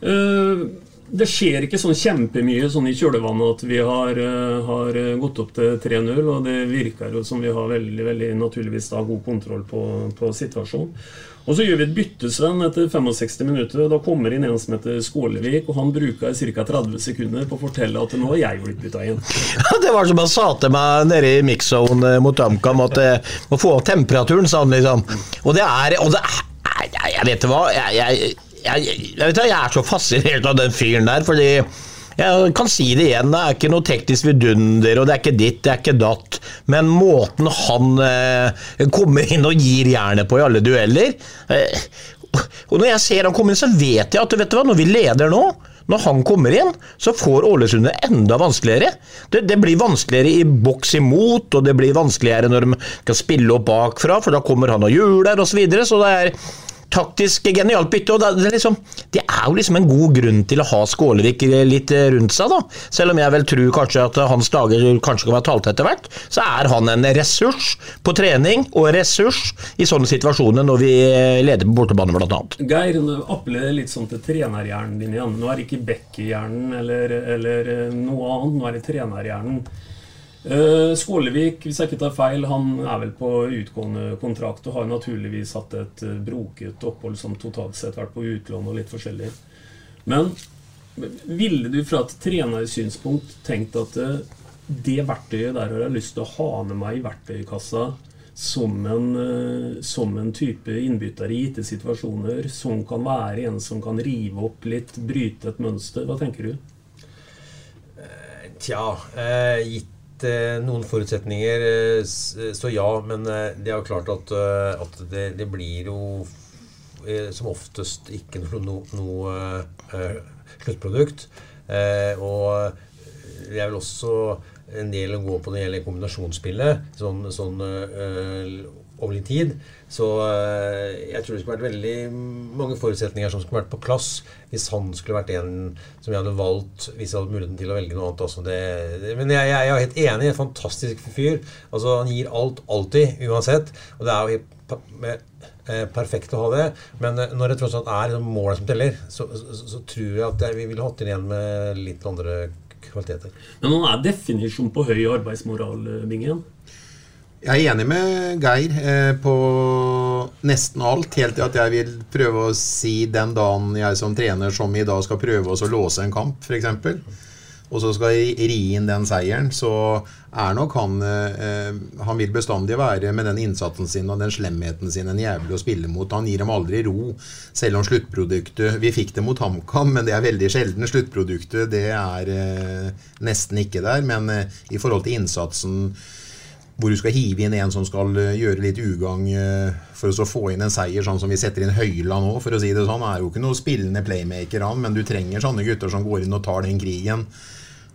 Uh, det skjer ikke sånn kjempemye sånn i kjølvannet at vi har, uh, har eh, gått opp til 3-0, og det virker jo som vi har veldig, veldig naturligvis da god kontroll på, på situasjonen. Og så gjør vi et bytte, Sven, etter 65 minutter. Da kommer inn en som heter Skålevik, og han bruker ca. 30 sekunder på å fortelle at nå har jeg blitt bytta inn. (laughs) Det var som han sa til meg nede i mix-zone mot HamKam, at må få opp temperaturen, sa han liksom. Og det er, og det er jeg, jeg vet hva, jeg, jeg, jeg, vet jeg er så fascinert av den fyren der, fordi jeg kan si det igjen, det er ikke noe teknisk vidunder, og det er ikke ditt, det er ikke datt. Men måten han eh, kommer inn og gir jernet på i alle dueller eh, Og når jeg ser han komme inn, så vet jeg at vet du hva, når vi leder nå når han kommer inn, så får Ålesund det enda vanskeligere. Det, det blir vanskeligere i boks imot, og det blir vanskeligere når de skal spille opp bakfra, for da kommer han og hjuler osv. Så, videre, så det er taktisk genialt bytte. og det er, liksom, det er jo liksom en god grunn til å ha Skålevik litt rundt seg, da. Selv om jeg vel tror kanskje at hans dager kanskje kan være talt etter hvert, så er han en ressurs på trening og ressurs i sånne situasjoner når vi leder på bortebane, annet. Geir, du appellerer litt sånn til trenerhjernen din igjen. Nå er det ikke Becky-hjernen eller, eller eh, noe annet, nå er det trenerhjernen. Eh, Skålevik, hvis jeg ikke tar feil, han er vel på utgående kontrakt og har naturligvis hatt et eh, broket opphold som totalt sett vært på utlån og litt forskjellig. Men ville du fra et trenersynspunkt tenkt at eh, det verktøyet der har jeg lyst til å ha med meg i verktøykassa som en, som en type innbytter i gitte situasjoner, som kan være en som kan rive opp litt, bryte et mønster? Hva tenker du? Tja, eh, gitt eh, noen forutsetninger, eh, så ja. Men eh, det er jo klart at, eh, at det, det blir jo eh, som oftest ikke noe, noe eh, sluttprodukt. Eh, og det er vel også en del å gå på når det gjelder kombinasjonsspillet, sånn, sånn eh, over litt tid. Så eh, jeg tror det skulle vært veldig mange forutsetninger som skulle vært på plass hvis han skulle vært en som jeg hadde valgt hvis jeg hadde muligheten til å velge noe annet. Altså det, det, men jeg, jeg, er helt enig. En fantastisk fyr. Altså Han gir alt alltid, uansett. Og det er jo helt pa- eh, perfekt å ha det. Men eh, når det tross alt er liksom målet som teller, så, så, så tror jeg at vi ville hatt inn igjen med litt andre kvaliteter. Men han er definisjon på høy arbeidsmoral, eh, Bingen. Jeg er enig med Geir eh, på nesten alt, helt til at jeg vil prøve å si den dagen jeg som trener som i dag skal prøve å låse en kamp, f.eks. Og så skal jeg ri inn den seieren, så er nok han eh, Han vil bestandig være med den innsatsen sin og den slemheten sin en jævlig å spille mot. Han gir dem aldri ro, selv om sluttproduktet Vi fikk det mot HamKam, men det er veldig sjelden. Sluttproduktet det er eh, nesten ikke der. Men eh, i forhold til innsatsen hvor du skal hive inn en som skal eh, gjøre litt ugagn eh, for å få inn en seier, sånn som vi setter inn Høyla nå, for å si det sånn. Han er jo ikke noe spillende playmaker, han, men du trenger sånne gutter som går inn og tar den krigen.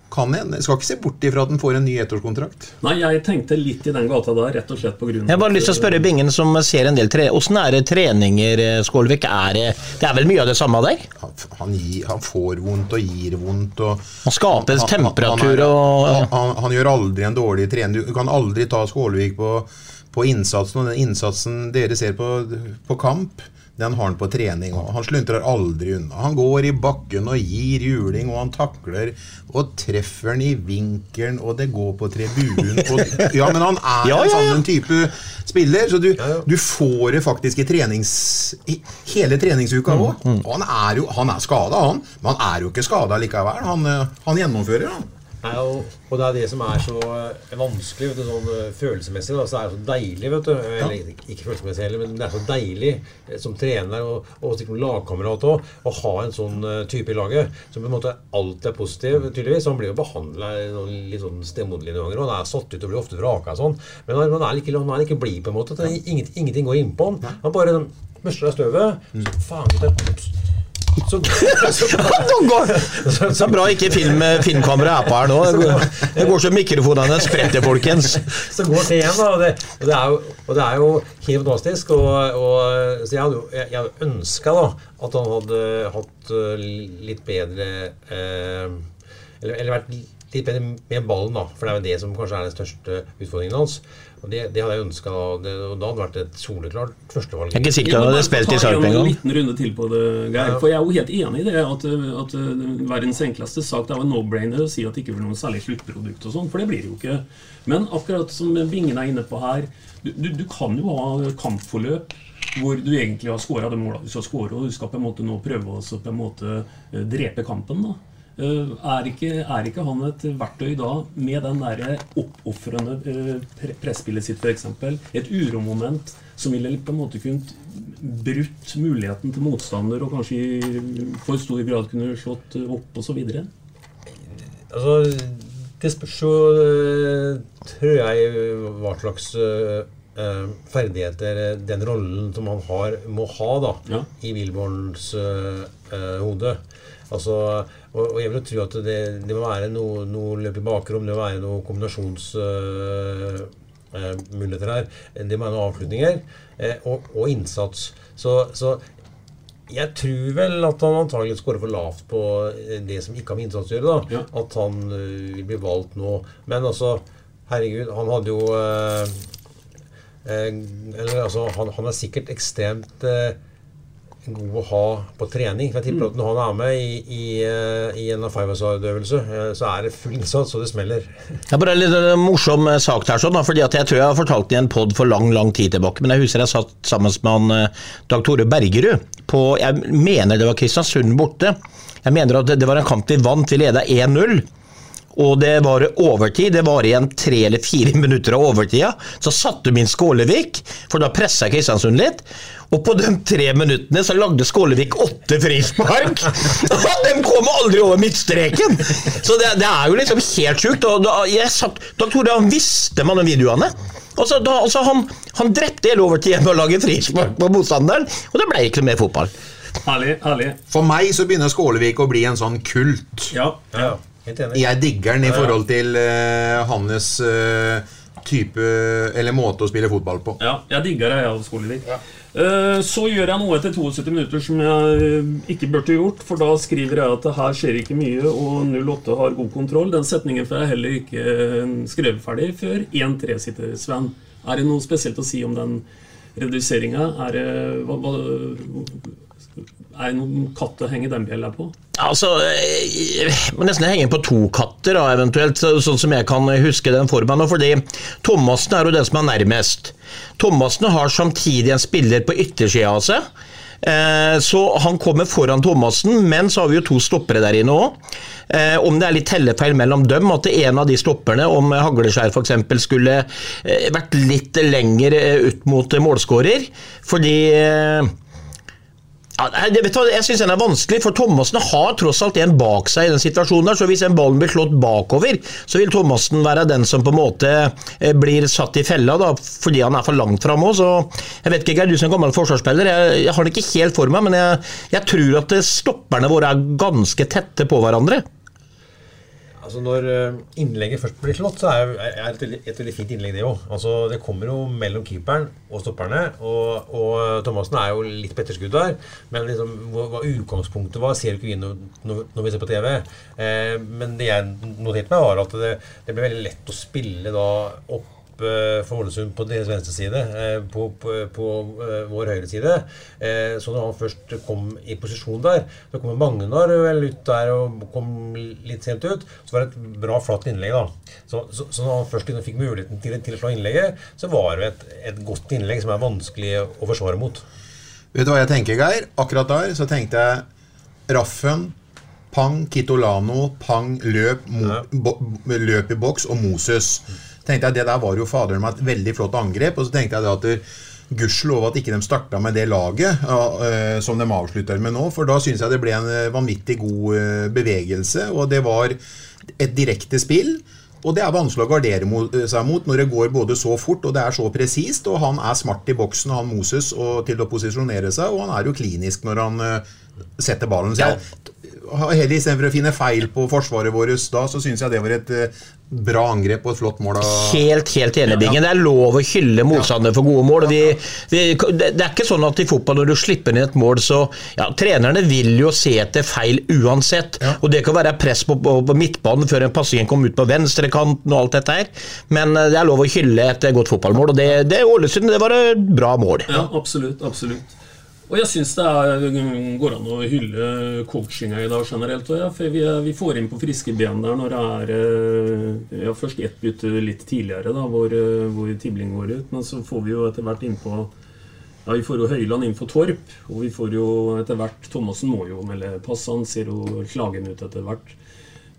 Kan en, skal ikke se bort ifra at han får en ny ettårskontrakt. Nei, jeg tenkte litt i den gata der, rett og slett på grunn Jeg har bare lyst til å spørre Bingen, som ser en del tre... Åssen er det treninger, eh, Skålvik? Er det, det er vel mye av det samme der? Han, han, gir, han får vondt og gir vondt. Og, Han skaper han- temperatur han, er- og han, han, han gjør aldri en dårlig trening. Du kan aldri ta Skålevik på, på innsatsen, og den innsatsen dere ser på, på kamp den har han på trening. òg. Han sluntrer aldri unna. Han går i bakken og gir juling, og han takler og treffer den i vinkelen, og det går på tribunen. Og, ja, men han er (laughs) Ja, en ja, en sånn type spiller, så du, du får det faktisk i trenings... Hele treningsuka Mm, òg. Han er jo han er skada, han. Men han er jo ikke skada likevel. Han, eh, han gjennomfører, han. Nei, og, og det er det som er så eh, vanskelig du, sånn eh, følelsesmessig. Da, så er det så deilig, vet du. Eller, ikke følelsesmessig heller, men det er så deilig eh, som trener og, og lagkamerat òg å ha en sånn type i laget som på en måte alltid er positiv, tydeligvis. Han blir jo behandla litt sånn stemoderlig noen ganger, og han er satt ut og blir ofte vraka og sånn. Men han, han er ikke, han er ikke blid, på en måte. Ingenting, ingenting går innpå han. Han bare sånn, børster av støvet. Så faen, (laughs) Så, så, så er bra ikke film, filmkameraet er på her nå. Det går, det går så mikrofonene spretter, folkens. så går det igjen, da. Og det, og det, er, jo, og det er jo helt fantastisk. Og, og, så jeg hadde jo jeg, jeg hadde ønska at han hadde hatt eh, litt bedre eh, eller, eller vært litt bedre med ballen, da. For det er jo det som kanskje er den største utfordringen hans. Og det, det hadde jeg ønska, og da hadde det vært et soleklart førstevalg. Jeg er ikke sikker han hadde spilt i Sarp en liten runde til på det, Geir. Ja. For jeg er jo helt enig i det. At, at uh, verdens enkleste sak det er jo en no-brainer å si at det ikke blir noe særlig sluttprodukt og sånn, for det blir det jo ikke. Men akkurat som Bingen er inne på her, du, du, du kan jo ha kampforløp hvor du egentlig har skåra det målet du skal skåre, og du skal på en måte nå prøve å på en måte eh, drepe kampen. da. Eh, Er ikke, er ikke han et verktøy da, med den der oppofrende eh, pre presspillet sitt f.eks., et uromoment som ville på en måte kunnet brutt muligheten til motstander og kanskje i for stor grad kunne slått eh, opp osv.? Altså, det spørs jo, øh, tror jeg, hva slags øh, ferdigheter den rollen som han har, må ha da, Ja. i Wilborns uh, hode. Altså, og, og jeg vil jo tro at det, det må være noe, noe løp i bakrom, det må være noen kombinasjonsmuligheter her. Det må være noen avslutninger uh, og, og innsats. Så, så jeg tror vel at han antagelig skårer for lavt på eh, det som ikke har med innsats å gjøre. da. At han uh, vil bli valgt nå. Men altså, herregud, han hadde jo eh, eh, Eller altså, han, han er sikkert ekstremt eh, god å ha på trening. For jeg tipper at når han er med i, i, eh, i en five-a-side-øvelse, eh, så er det full innsats, og det smeller. Det er bare en litt eh, morsom sak der, sånn, fordi jeg tror jeg har fortalt den i en pod for lang lang tid tilbake. Men jeg husker jeg satt sammen med han Dag Tore Bergerud på Jeg mener det var Kristiansund borte. Jeg mener at det, det var en kamp vi vant, vi leda 1-0. Og det var overtid. Det var igjen tre eller fire (laughs) minutter av overtida. Så satte de inn Skålevik, for da pressa Kristiansund litt. Og på de tre minuttene så lagde Skålevik åtte frispark! (laughs) De kom aldri over midtstreken! Så det, det er jo liksom helt sjukt. Og da, jeg satt, da trodde jeg han visste med de videoene. Og så, da, altså han, han drepte hele overtida med å lage frispark på motstanderen, og det ble ikke noe mer fotball. Herlig. herlig. For meg så begynner Skålevik å bli en sånn kult. Ja, ja. Jeg digger den i Ja, ja. forhold til uh, hans uh, type Eller måte å spille fotball på. Ja, jeg digger det, jeg, av Skålevik. Eh, Så gjør jeg noe etter 72 minutter som jeg eh, ikke burde gjort. For da skriver jeg at det her skjer ikke mye, og 08 har god kontroll. Den setningen får jeg heller ikke eh, skrevet ferdig før 1-3 sitter Sven. Er det noe spesielt å si om den reduseringa? Er det hva, hva, er det noen katt å henge den bjella på? Altså, eh, jeg må nesten henge på to katter, da, eventuelt, sånn som jeg kan huske den formen. nå. Fordi Thomassen er jo den som er nærmest. Thomassen har samtidig en spiller på yttersida av seg. Eh, Så han kommer foran Thomassen, men så har vi jo to stoppere der inne òg. Om det er litt tellefeil mellom dem, at en av de stopperne, om Hagleskjær f.eks., skulle eh, vært litt lenger eh, ut mot eh, målskårer. Fordi eh, ja, det, du, jeg syns den er vanskelig, for Thomassen har tross alt en bak seg i den situasjonen. der, så Hvis den ballen blir slått bakover, så vil Thomassen være den som på en måte eh, blir satt i fella, da, fordi han er for langt framme òg. Jeg vet ikke, Geir, du som gammel forsvarsspiller, jeg, jeg har den ikke helt for meg, men jeg, jeg tror at stopperne våre er ganske tette på hverandre. Altså Når eh, innlegget først blir slått, så er det et, veldig- et veldig fint innlegg, det òg. Altså, det kommer jo mellom keeperen og stopperne. Og, og Thomassen er jo litt på etterskudd der. Men liksom, hva, utgangspunktet var, ser jo ikke vi når, når vi ser på TV. Eh, men det jeg noterte meg, var at det, det ble veldig lett å spille da opp eh, for Ålesund på deres venstre side, eh, på, på, på eh, vår høyre side. Så når han først kom i posisjon der, så kom Magnar vel ut der og kom litt sent ut. Så var det et bra, flatt innlegg, da. Så, så, så når han først fikk muligheten til, til å slå innlegget, så var det et, et godt innlegg som er vanskelig å forsvare mot. Vet du hva jeg tenker, Geir? Akkurat der så tenkte jeg Raffen, Pang, Kitolano, Pang, løp, mo, bo, løp i boks og Moses. Tenkte jeg Det der var jo faderen meg et veldig flott angrep. Og så tenkte jeg det at Gudskjelov at ikke de starta med det laget eh, som de avslutter med nå. For da syns jeg det ble en eh, vanvittig god eh, bevegelse, og det var et direkte spill. Og det er vanskelig å gardere seg mot når det går både så fort og det er så presist. Og han er smart i boksen, han Moses, og til å posisjonere seg. Og han er jo klinisk når han uh, setter ballen. Så jeg, heller Istedenfor å finne feil på forsvaret vårt da, så syns jeg det var et eh, bra angrep og et flott mål. Helt, helt enig, Bingen. Det er lov å hylle motstandere for gode mål. Vi, vi, det er ikke sånn at i fotball når du slipper inn et mål, så ja, Trenerne vil jo se etter feil uansett. Og Det kan være press på, på, på midtbanen før en passing kom ut på venstrekanten og alt dette her. Men eh, det er lov å hylle et godt fotballmål, og det, det Ålesund det var et bra mål. Ja, absolutt. absolutt. Og jeg syns det er, går an å hylle coachinga i dag generelt. Ja, for vi, er- vi får inn på friske ben der når det er eh, ja, først ett bytte litt tidligere, da, hvor, eh, hvor Tibling går ut. Men så får vi jo etter hvert innpå ja, Vi får jo Høyland inn for Torp, og vi får jo etter hvert Thomassen må jo melde pass. Han ser jo slagen ut etter hvert.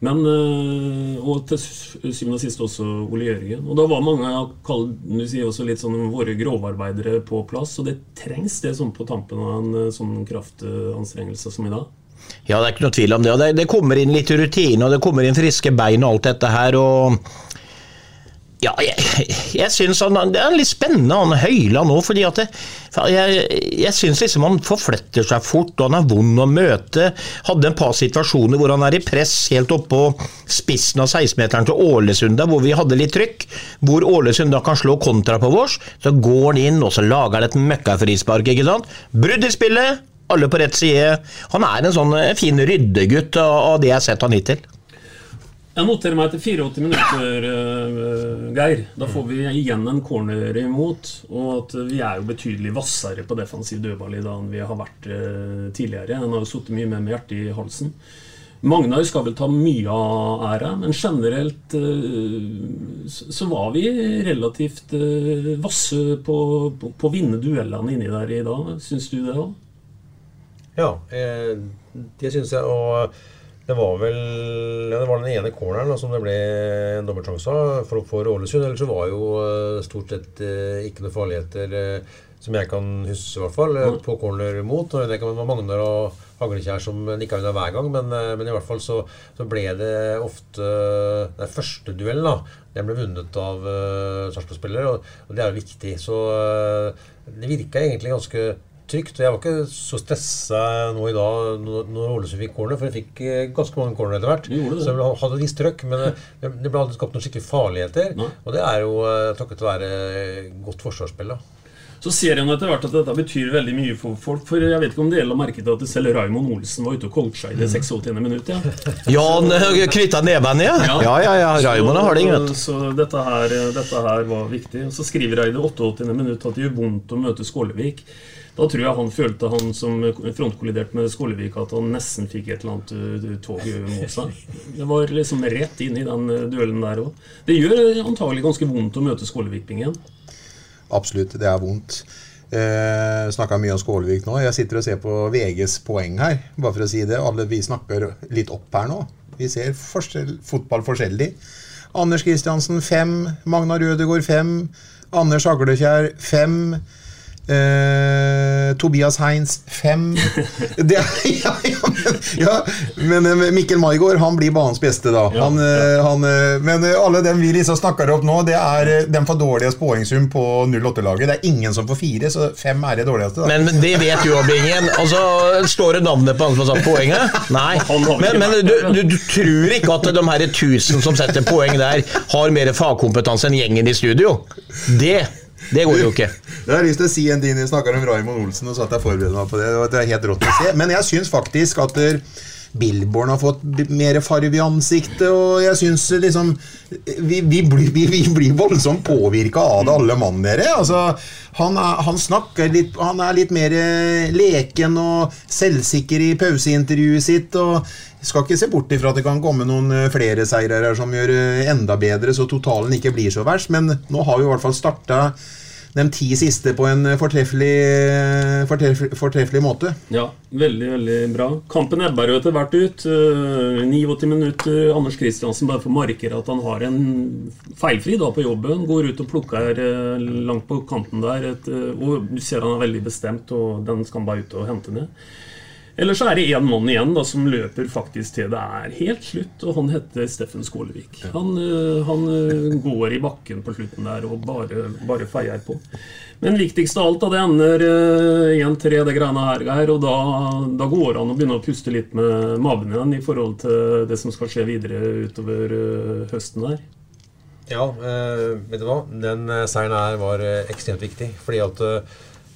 Men, eh, Og til syvende og sist også Ole Jørgen. Og da var mange du sier også litt sånn våre grovarbeidere på plass. Og det trengs det sånn på tampen av en eh, sånn kraftanstrengelse som i dag. Ja, det er ikke noe tvil om det. og Det, det kommer inn litt rutine, og det kommer inn friske bein og alt dette her. og ja, jeg, jeg syns han, det er litt spennende, han Høyland òg. fordi at det, jeg, jeg syns liksom han forfletter seg fort, og han er vond å møte. Hadde en par situasjoner hvor han er i press helt oppå spissen av 16-meteren til Ålesund, hvor vi hadde litt trykk. Hvor Ålesund da kan slå kontra på vårs. Så går han inn, og så lager et møkkafrispark. ikke sant? Brudd i spillet, alle på rett side. Han er en sånn fin ryddegutt av det jeg har sett han hittil. Jeg noterer meg etter 84 minutter, eh, Geir. Da får vi igjen en corner imot. Og at vi er jo betydelig hvassere på defensiv dødball i dag enn vi har vært eh, tidligere. En har jo sittet mye mer med hjertet i halsen. Magnar skal vel ta mye av æra, men generelt eh, så var vi relativt vasse på, på, på å vinne duellene inni der i dag. Syns du det òg? Ja, det syns jeg. Og det var vel ja, det var den ene corneren som det ble en dobbeltsjanse av for, for Ålesund. Ellers så var jo eh, stort sett eh, ikke noe farligheter, eh, som jeg kan huske i hvert fall, eh, på corner mot. Og det kan være Magnar og Haglekjær som nikka unna hver gang, men, men i hvert fall så, så ble det ofte Den første duellen, da, den ble vunnet av uh, Sarpsborg-spillere, og, og det er jo viktig. Så eh, det virka egentlig ganske trygt. Jeg var ikke så stressa nå i dag når Ålesund fikk corner, for jeg fikk eh, ganske mange corner etter hvert. Så jeg hadde visst trøkk, men eh, det ble aldri skapt noen skikkelig farligheter. Og det er jo eh, takket være godt forsvarsspill. da. Så ser en etter hvert at dette betyr veldig mye for folk. For jeg vet ikke om dere la merke til at selv Raymond Olsen var ute og coacha i det 86. minutt. Ja. Ja, han knytta neven, ja. Ja, ja, ja. Raymond har det, vet du. Så, så dette, her, dette her var viktig. Så skriver jeg i det 88. minutt at det gjør vondt å møte Skålevik. Da tror jeg han følte han som frontkolliderte med Skålevik, at han nesten fikk et eller annet eh, tog mot seg. Det var liksom rett inn i den eh, duellen der òg. Det gjør eh, antagelig ganske vondt å møte Skålevik-bingen. Absolutt, det er vondt. Eh, Snakka mye om Skålevik nå. Jeg sitter og ser på VGs poeng her. Bare for å si det. Alle vi snakker litt opp her nå. Vi ser forskjell, fotball forskjellig. Anders Kristiansen 5. Magna Rødegård 5. Anders Aglekjær 5. Uh, Tobias Heins fem (laughs) ja, (laughs) ja, ja, men, eh, men, Mikkel Maigård han blir banens beste, da. Han, eh, han, men alle dem vi liksom snakker opp nå, det er dem får dårligst poengsum på 08-laget. Det er ingen som får fire, så fem er det dårligste. Da. Men, men det vet du òg, Altså, står det navnet på han som har satt poenget? Nei. Men, men du, du, du, tror ikke at de her tusen som setter poeng der, har mer fagkompetanse enn gjengen i studio? Det det går jo ikke. (laughs) Jeg har lyst til å si en ting vi snakker om Raymond Olsen, og så at jeg forbereder meg på det. Det er helt rått å se. Men jeg syns faktisk at der, Billborn har fått mer farge i ansiktet, og jeg syns liksom Vi, vi, blir, vi, vi blir voldsomt påvirka av det, alle mann dere. Altså, han, er, han snakker litt Han er litt mer eh, leken og selvsikker i pauseintervjuet sitt. og skal ikke se bort ifra at det kan komme noen eh, flere seire her som gjør eh, enda bedre, så totalen ikke blir så verst. Men nå har vi i hvert fall starta de ti siste på en eh, fortreffelig, fortreffelig, fortreffelig måte. Ja, veldig, veldig bra. Kampen ebber jo etter hvert ut. Eh, 89 minutter. Anders Kristiansen bare får markere at han har en feilfri dag på jobben. Går ut og plukker eh, langt på kanten der. Et, eh, og du ser han er veldig bestemt, og den skal han bare ut og hente ned. Eller så er det én mann igjen da, som løper faktisk til det er helt slutt, og han heter Steffen Skålevik. Han, eh, han eh, går i bakken på slutten der og bare, bare feier på. Men viktigst av alt, da, det ender eh, 1-3, det greiene her, og da, da går det an å begynne å puste litt med maven igjen i forhold til det som skal skje videre utover eh, høsten her. Ja, eh, vet du hva? Den eh, seieren her var eh, ekstremt viktig. Fordi at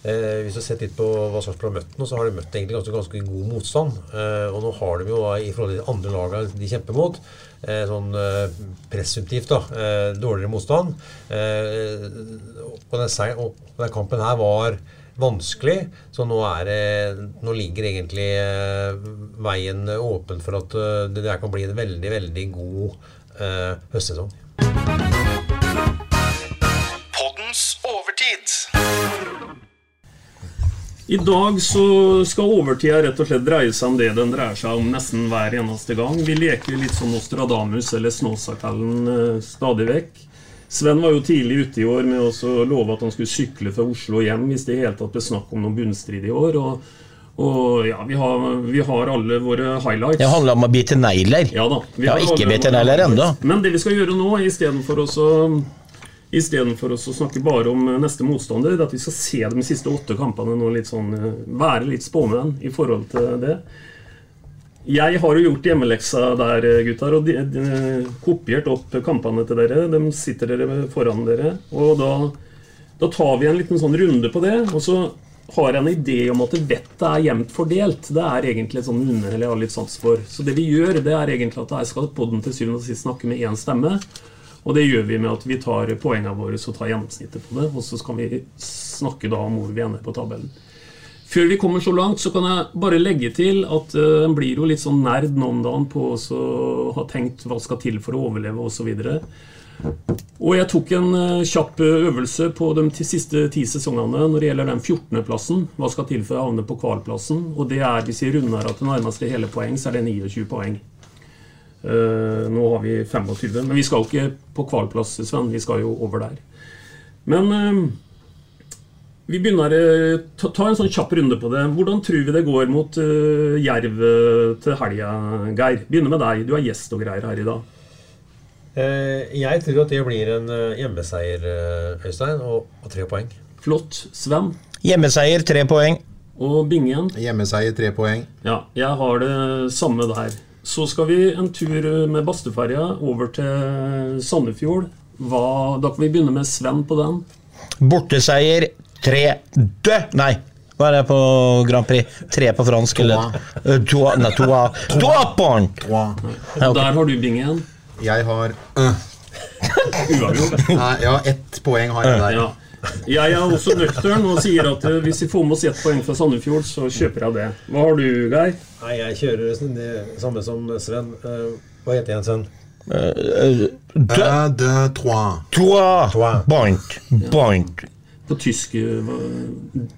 eh, Hvis du har sett litt på hva Sarpsborg har møtt nå, så har de møtt egentlig ganske, ganske god motstand. Eh, og nå har de jo i forhold til de andre lagene de kjemper mot, eh, sånn eh, presumptivt da, eh, dårligere motstand. Eh, og, den og den kampen her var vanskelig, så nå, er det, nå ligger egentlig veien åpen for at det der kan bli en veldig, veldig god høstsesong. I dag så skal overtida rett og slett dreie seg om det den dreier seg om nesten hver eneste gang. Vi leker litt som Nostradamus eller Snåsakallen eh, stadig vekk. Sven var jo tidlig ute i år med å love at han skulle sykle fra Oslo hjem hvis det i hele tatt ble snakk om noen bunnstrid i år. Og, og ja, vi har, vi har alle våre highlights. Det handler om å bite negler. Ja da. vi ja, har ikke bite negler ennå. Men det vi skal gjøre nå, istedenfor å Istedenfor å snakke bare om neste motstander, er at vi skal se de siste åtte kampene nå litt sånn eh, Være litt spåmenn i forhold til det. Jeg har jo gjort hjemmeleksa der, eh, gutter, og de, de, kopiert opp kampene til dere. De sitter dere foran dere. Og da, da tar vi en liten sånn runde på det. Og så har jeg en idé om at vettet er jevnt fordelt. Det er egentlig et sånn underhell jeg har litt sans for. Så det vi gjør, det er egentlig at jeg skal podden til syvende og sist snakke med én stemme. Og det gjør vi med at vi tar poengene våre og tar gjennomsnittet på det. Og så skal vi snakke da om hvor vi ender på tabellen. Før vi kommer så langt, så kan jeg bare legge til at uh, en blir jo litt sånn nerd nå om dagen på å ha tenkt hva skal til for å overleve osv. Og jeg tok en uh, kjapp øvelse på de siste ti sesongene når det gjelder den 14.-plassen. Hva skal til for å havne på kvalplassen? Og det er, hvis vi runder av til nærmeste hele poeng, så er det 29 poeng. Eh, nå har vi 25, men vi skal ikke på kvalplass, Sven. Vi skal jo over der. Men eh, vi begynner å ta, ta en sånn kjapp runde på det. Hvordan tror vi det går mot eh, Jerv eh, til helga, Geir? Begynner med deg. Du er gjest og greier her i dag. Eh, jeg tror at det blir en eh, hjemmeseier, eh, Øystein, og, og tre poeng. Flott. Sven? Hjemmeseier, tre poeng. Og Bingen? Hjemmeseier, tre poeng. Ja, jeg har det samme der. Så skal vi en tur med Bastøferja over til Sandefjord. Hva, da kan vi begynne med Sven på den. Borteseier, tre dø... Nei, hva er det på Grand Prix? Tre på fransk, eller? Toa. Trois, nei, toa. Toa point! Der har du Bingen. Jeg har øh. (laughs) Uavgjort. Nei, Ja, ett poeng har jeg der. Ja. Jeg er også nøktern og sier at eh, hvis vi får med oss ett poeng fra Sandefjord, så kjøper jeg det. Hva har du, Geir? Nei, jeg kjører det samme som Sven. Eh, hva heter jeg, Sven? De Un, deux, trois. trois point. Point. På tysk eh,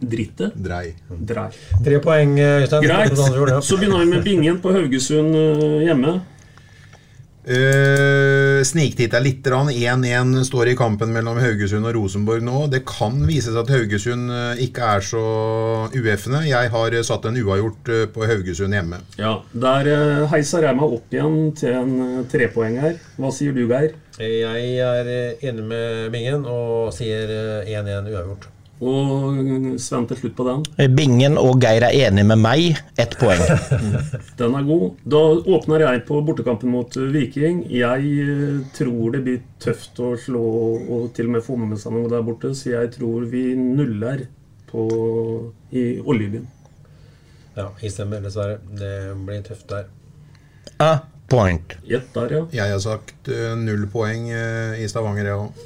drittet? Drei. Drei. Tre poeng, eh, Øystein. Greit. Så begynner vi med Bingen på Haugesund eh, hjemme. Uh, Sniktitta litt. grann. 1-1 står i kampen mellom Haugesund og Rosenborg nå. Det kan vise seg at Haugesund eh, ikke er så ueffende. Jeg har eh, satt en uavgjort eh, på Haugesund hjemme. Ja, Der eh, heiser jeg meg opp igjen til en eh, trepoeng her. Hva sier du, Geir? Jeg er eh, enig med Bingen og sier eh, 1-1 uavgjort. Og eh, Sven til slutt på den. Bingen og Geir er enige med meg. Ett poeng. (laughs) Den er god. Da åpner jeg på bortekampen mot uh, Viking. Jeg uh, tror det blir tøft å slå og til og med få med seg noe der borte, så jeg tror vi nuller på, i Oljebyen. Ja, jeg stemmer, dessverre. Det blir tøft der. a point. Gjett der, ja. Jeg har sagt eh, null poeng eh, i Stavanger, jeg òg.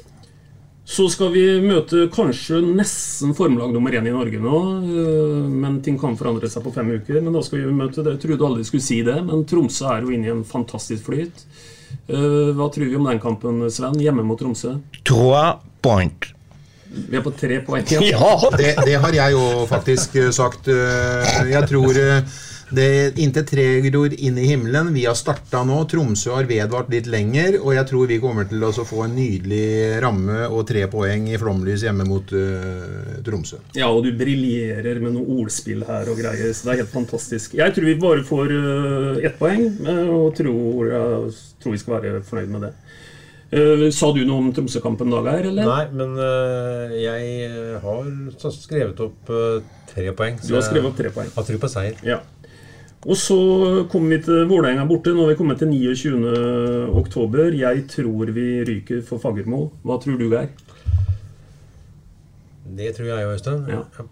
Så skal vi møte kanskje nesten formelag nummer én i Norge nå. øh, Men ting kan forandre seg på fem uker. Men da skal vi møte det. Jeg trodde aldri skulle si det, men Tromsø er jo inne i en fantastisk flyt. Øh, Hva tror vi om den kampen, Sven? Hjemme mot Tromsø? Trois point. Vi er på tre poeng. (laughs) Det, det har jeg jo faktisk eh, sagt. eh, Jeg tror eh, det inntil tre gror inn i himmelen. Vi har starta nå. Tromsø har vedvart litt lenger. Og jeg tror vi kommer til å få en nydelig ramme og tre poeng i flomlys hjemme mot uh, Tromsø. Ja, og du briljerer med noe ordspill her og greier, så det er helt fantastisk. Jeg tror vi bare får uh, ett poeng, øh, og tror, jeg tror vi skal være fornøyd med det. Uh, sa du noe om Tromsø-kampen, Dag her, eller? Nei, men uh, jeg har skrevet opp uh, tre poeng. Du har skrevet opp tre poeng. Har tro på seier. Ja. Og så kommer vi til Vålerenga borte. Nå har vi kommet til 29. oktober. Jeg tror vi ryker for Fagermo. Hva tror du, Geir? Det tror jeg, Øystein. Ja.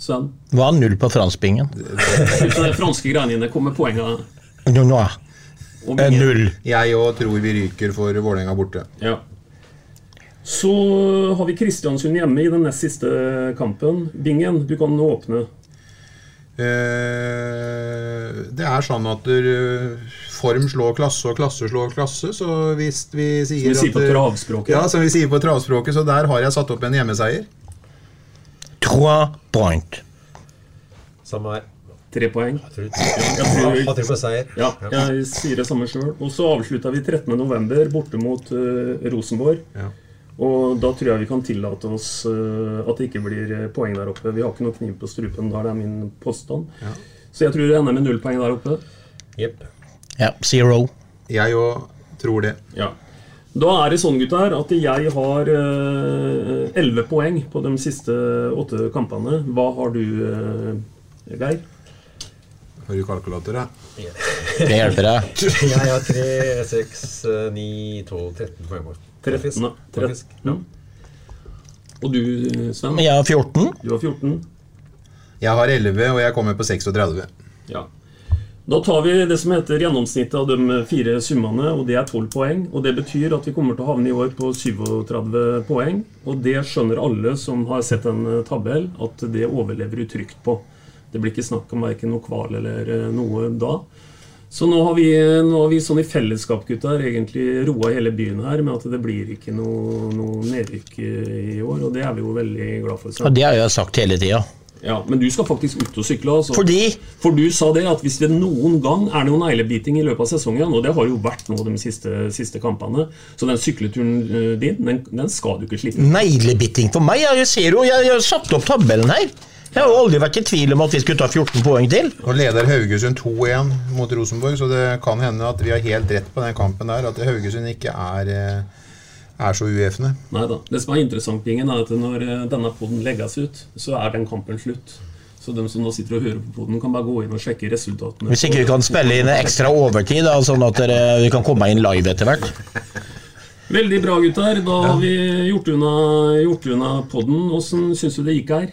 Sven? er null på franskbingen. Ut av de franske greiene dine kommer poengene. No, no. Eh. Null. Jeg òg tror vi ryker for Vålerenga borte. Ja. Så har vi Kristiansund hjemme i den nest siste kampen. Bingen, du kan åpne. Eh, Det er sånn at eh, form slår klasse, og klasse slår klasse. Så hvis vi sier Som vi sier på at, eh, travspråket. Ja, som vi sier på travspråket. Så der har jeg satt opp en hjemmeseier. Trois point. Samme her. Tre poeng. Jeg tror, Jeg tror- har tro på seier. Ja, jeg sier det samme sjøl. Og så avslutta vi 13.11. borte mot uh, Rosenborg. Ja. Og da tror jeg vi kan tillate oss eh, at det ikke blir eh, poeng der oppe. Vi har ikke noe kniv på strupen der, det er min påstand. Ja. Så jeg tror det ender med null poeng der oppe. Yep. Ja, zero. Jeg òg tror det. Ja. Da er det sånn, gutter, at jeg har elleve poeng på de siste åtte kampene. Hva har du, eh, Geir? Har du kalkulator, da? Det hjelper deg. (laughs) Jeg har 3, 6, 9, 12, 13 poeng. På. 13. da. Faktisk. 13. Og du, Sven? Jeg har 14. Du har 14. Jeg har 11, og jeg kommer på 36. Ja. Da tar vi det som heter gjennomsnittet av de fire summene, og det er 12 poeng. Og det betyr at vi kommer til å havne i år på 37 poeng. Og det skjønner alle som har sett en eh, tabell, at det overlever du trygt på. Det blir ikke snakk om verken noe kval eller eh, noe da. Så nå har, vi, nå har vi sånn i fellesskap gutter, egentlig roa hele byen her med at det blir ikke noe, noe nedrykk i år, og det er vi jo veldig glad for. Og det har jeg sagt hele tida. Ja, Men du skal faktisk ut og sykle. Altså. Fordi? For du sa det at hvis det noen gang er noen neglebiting i løpet av sesongen, og det har jo vært nå de siste, siste kampene, så den sykleturen eh, din, den, den skal du ikke slippe. Neglebiting for meg? Jeg ser jo, jeg, jeg har satt opp tabellen her. Jeg har jo aldri vært i tvil om at vi skulle ta 14 poeng til. Og leder Haugesund 2-1 mot Rosenborg, så det kan hende at vi har helt rett på den kampen der. At Haugesund ikke er, eh, er så uefne. Nei da. Det som er interessant, Bingen, er at når eh, denne poden legges ut, så er den kampen slutt. Så de som nå sitter og hører på poden, kan bare gå inn og sjekke resultatene. Hvis ikke vi kan spille inn ekstra overtid, da, sånn at dere, vi kan komme inn live etter hvert. Veldig bra, gutter. Da har vi gjort unna, gjort unna podden. Åssen syns du det gikk her?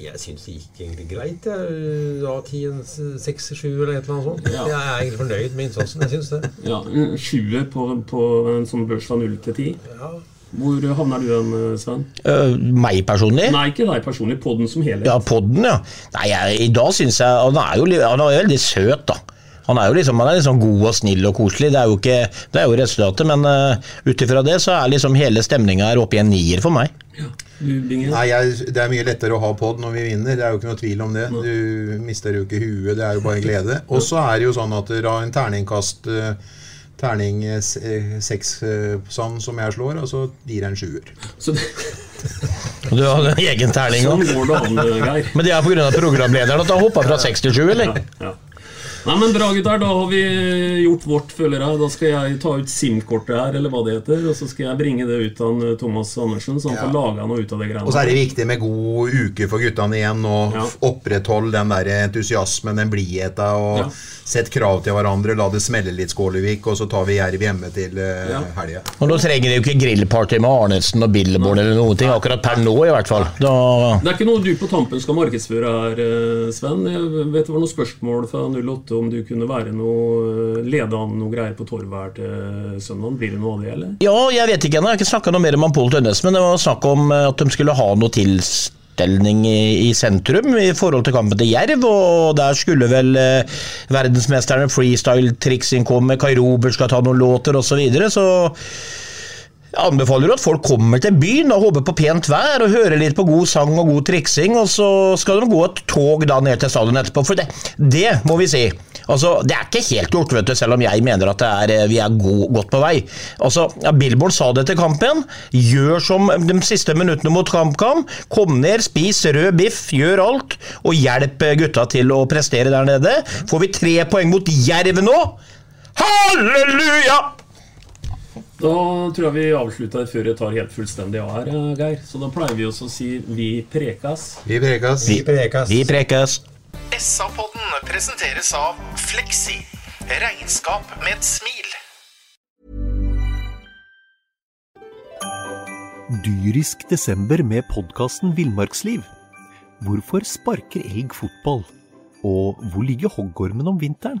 Jeg syns det gikk egentlig greit. Jeg. Da ti, en seks, sju eller et eller annet sånt. Ja. Jeg er egentlig fornøyd med innsatsen. Jeg syns det. Ja, en Sjuer på, på en sånn børs fra 0 til 10. Ja. Hvor havner du hen, Svein? Uh, meg personlig? Nei, ikke deg personlig. Podden som helhet. Ja, podden, ja. Nei, jeg, I dag syns jeg Han er jo han er jo veldig søt, da. Han er jo liksom, han er liksom god og snill og koselig. Det er jo, ikke, det er jo resultatet, men uh, ut ifra det så er liksom hele stemninga her oppe i en nier for meg. Ja. Nei, jeg, Det er mye lettere å ha pod når vi vinner. Det er jo ikke noe tvil om det. Du mister jo ikke huet, det er jo bare en glede. Og så er det jo sånn at da en terningkast eh, Terning eh, s- seks sånn som jeg slår, og så gir jeg en sjuer. Så (laughs) Du har en egen terning òg. Men det er pga. programlederen at han hoppa fra 6 til sju, eller? Ja. Nei, men Bra, gutter. Da har vi gjort vårt, føler jeg. Da skal jeg ta ut SIM-kortet her, eller hva det heter. Og så skal jeg bringe det ut av Thomas Andersen, så han Ja. får laga noe ut av det greiene. Og så er det viktig med god uke for guttene igjen. Og Ja. opprettholde den der entusiasmen, den blidheta. Og Ja. sett krav til hverandre. La det smelle litt, Skålevik. Og så tar vi Jerv hjemme til uh, Ja. helga. Og nå trenger de jo ikke grillparty med Arnesen og Billborn eller noen ting, akkurat per nå i hvert fall. Da, Det er ikke noe du på tampen skal markedsføre her, eh, Sven. Jeg vet det var noen spørsmål fra nevnte om du kunne være noe lede an noe greier på torvet her til søndag. Blir det noe av det, eller? Ja, jeg vet ikke ennå. Jeg har ikke snakka noe mer om Pål Tønnes, men det var snakk om eh, at de skulle ha noe tilstelning i, i sentrum i forhold til kampen til Jerv, og der skulle vel eh, verdensmesterne freestyle-triksing komme, Kai Robert skal ta noen låter osv., så, videre, så jeg anbefaler at folk kommer til byen og håper på pent vær og hører litt på god sang og god triksing, og så skal de gå et tog da ned til stadion etterpå. For det, det må vi si. Altså, Det er ikke helt gjort, vet du, selv om jeg mener at er, vi er god, godt på vei. Altså, ja, Billboard sa det til kampen. Gjør som de siste minuttene mot KamKam. Kom ned, spis rød biff, gjør alt, og hjelp gutta til å prestere der nede. Får vi tre poeng mot Jerv nå? Halleluja! Da tror jeg vi avslutter før jeg tar helt fullstendig av her, eh, Geir. Så da pleier vi også å si 'vi prekas'. Vi prekas. Vi, prekas. vi prekas. SA-podden presenteres av Fleksi. Regnskap med et smil. Dyrisk desember med podkasten Villmarksliv. Hvorfor sparker elg fotball? Og hvor ligger hoggormen om vinteren?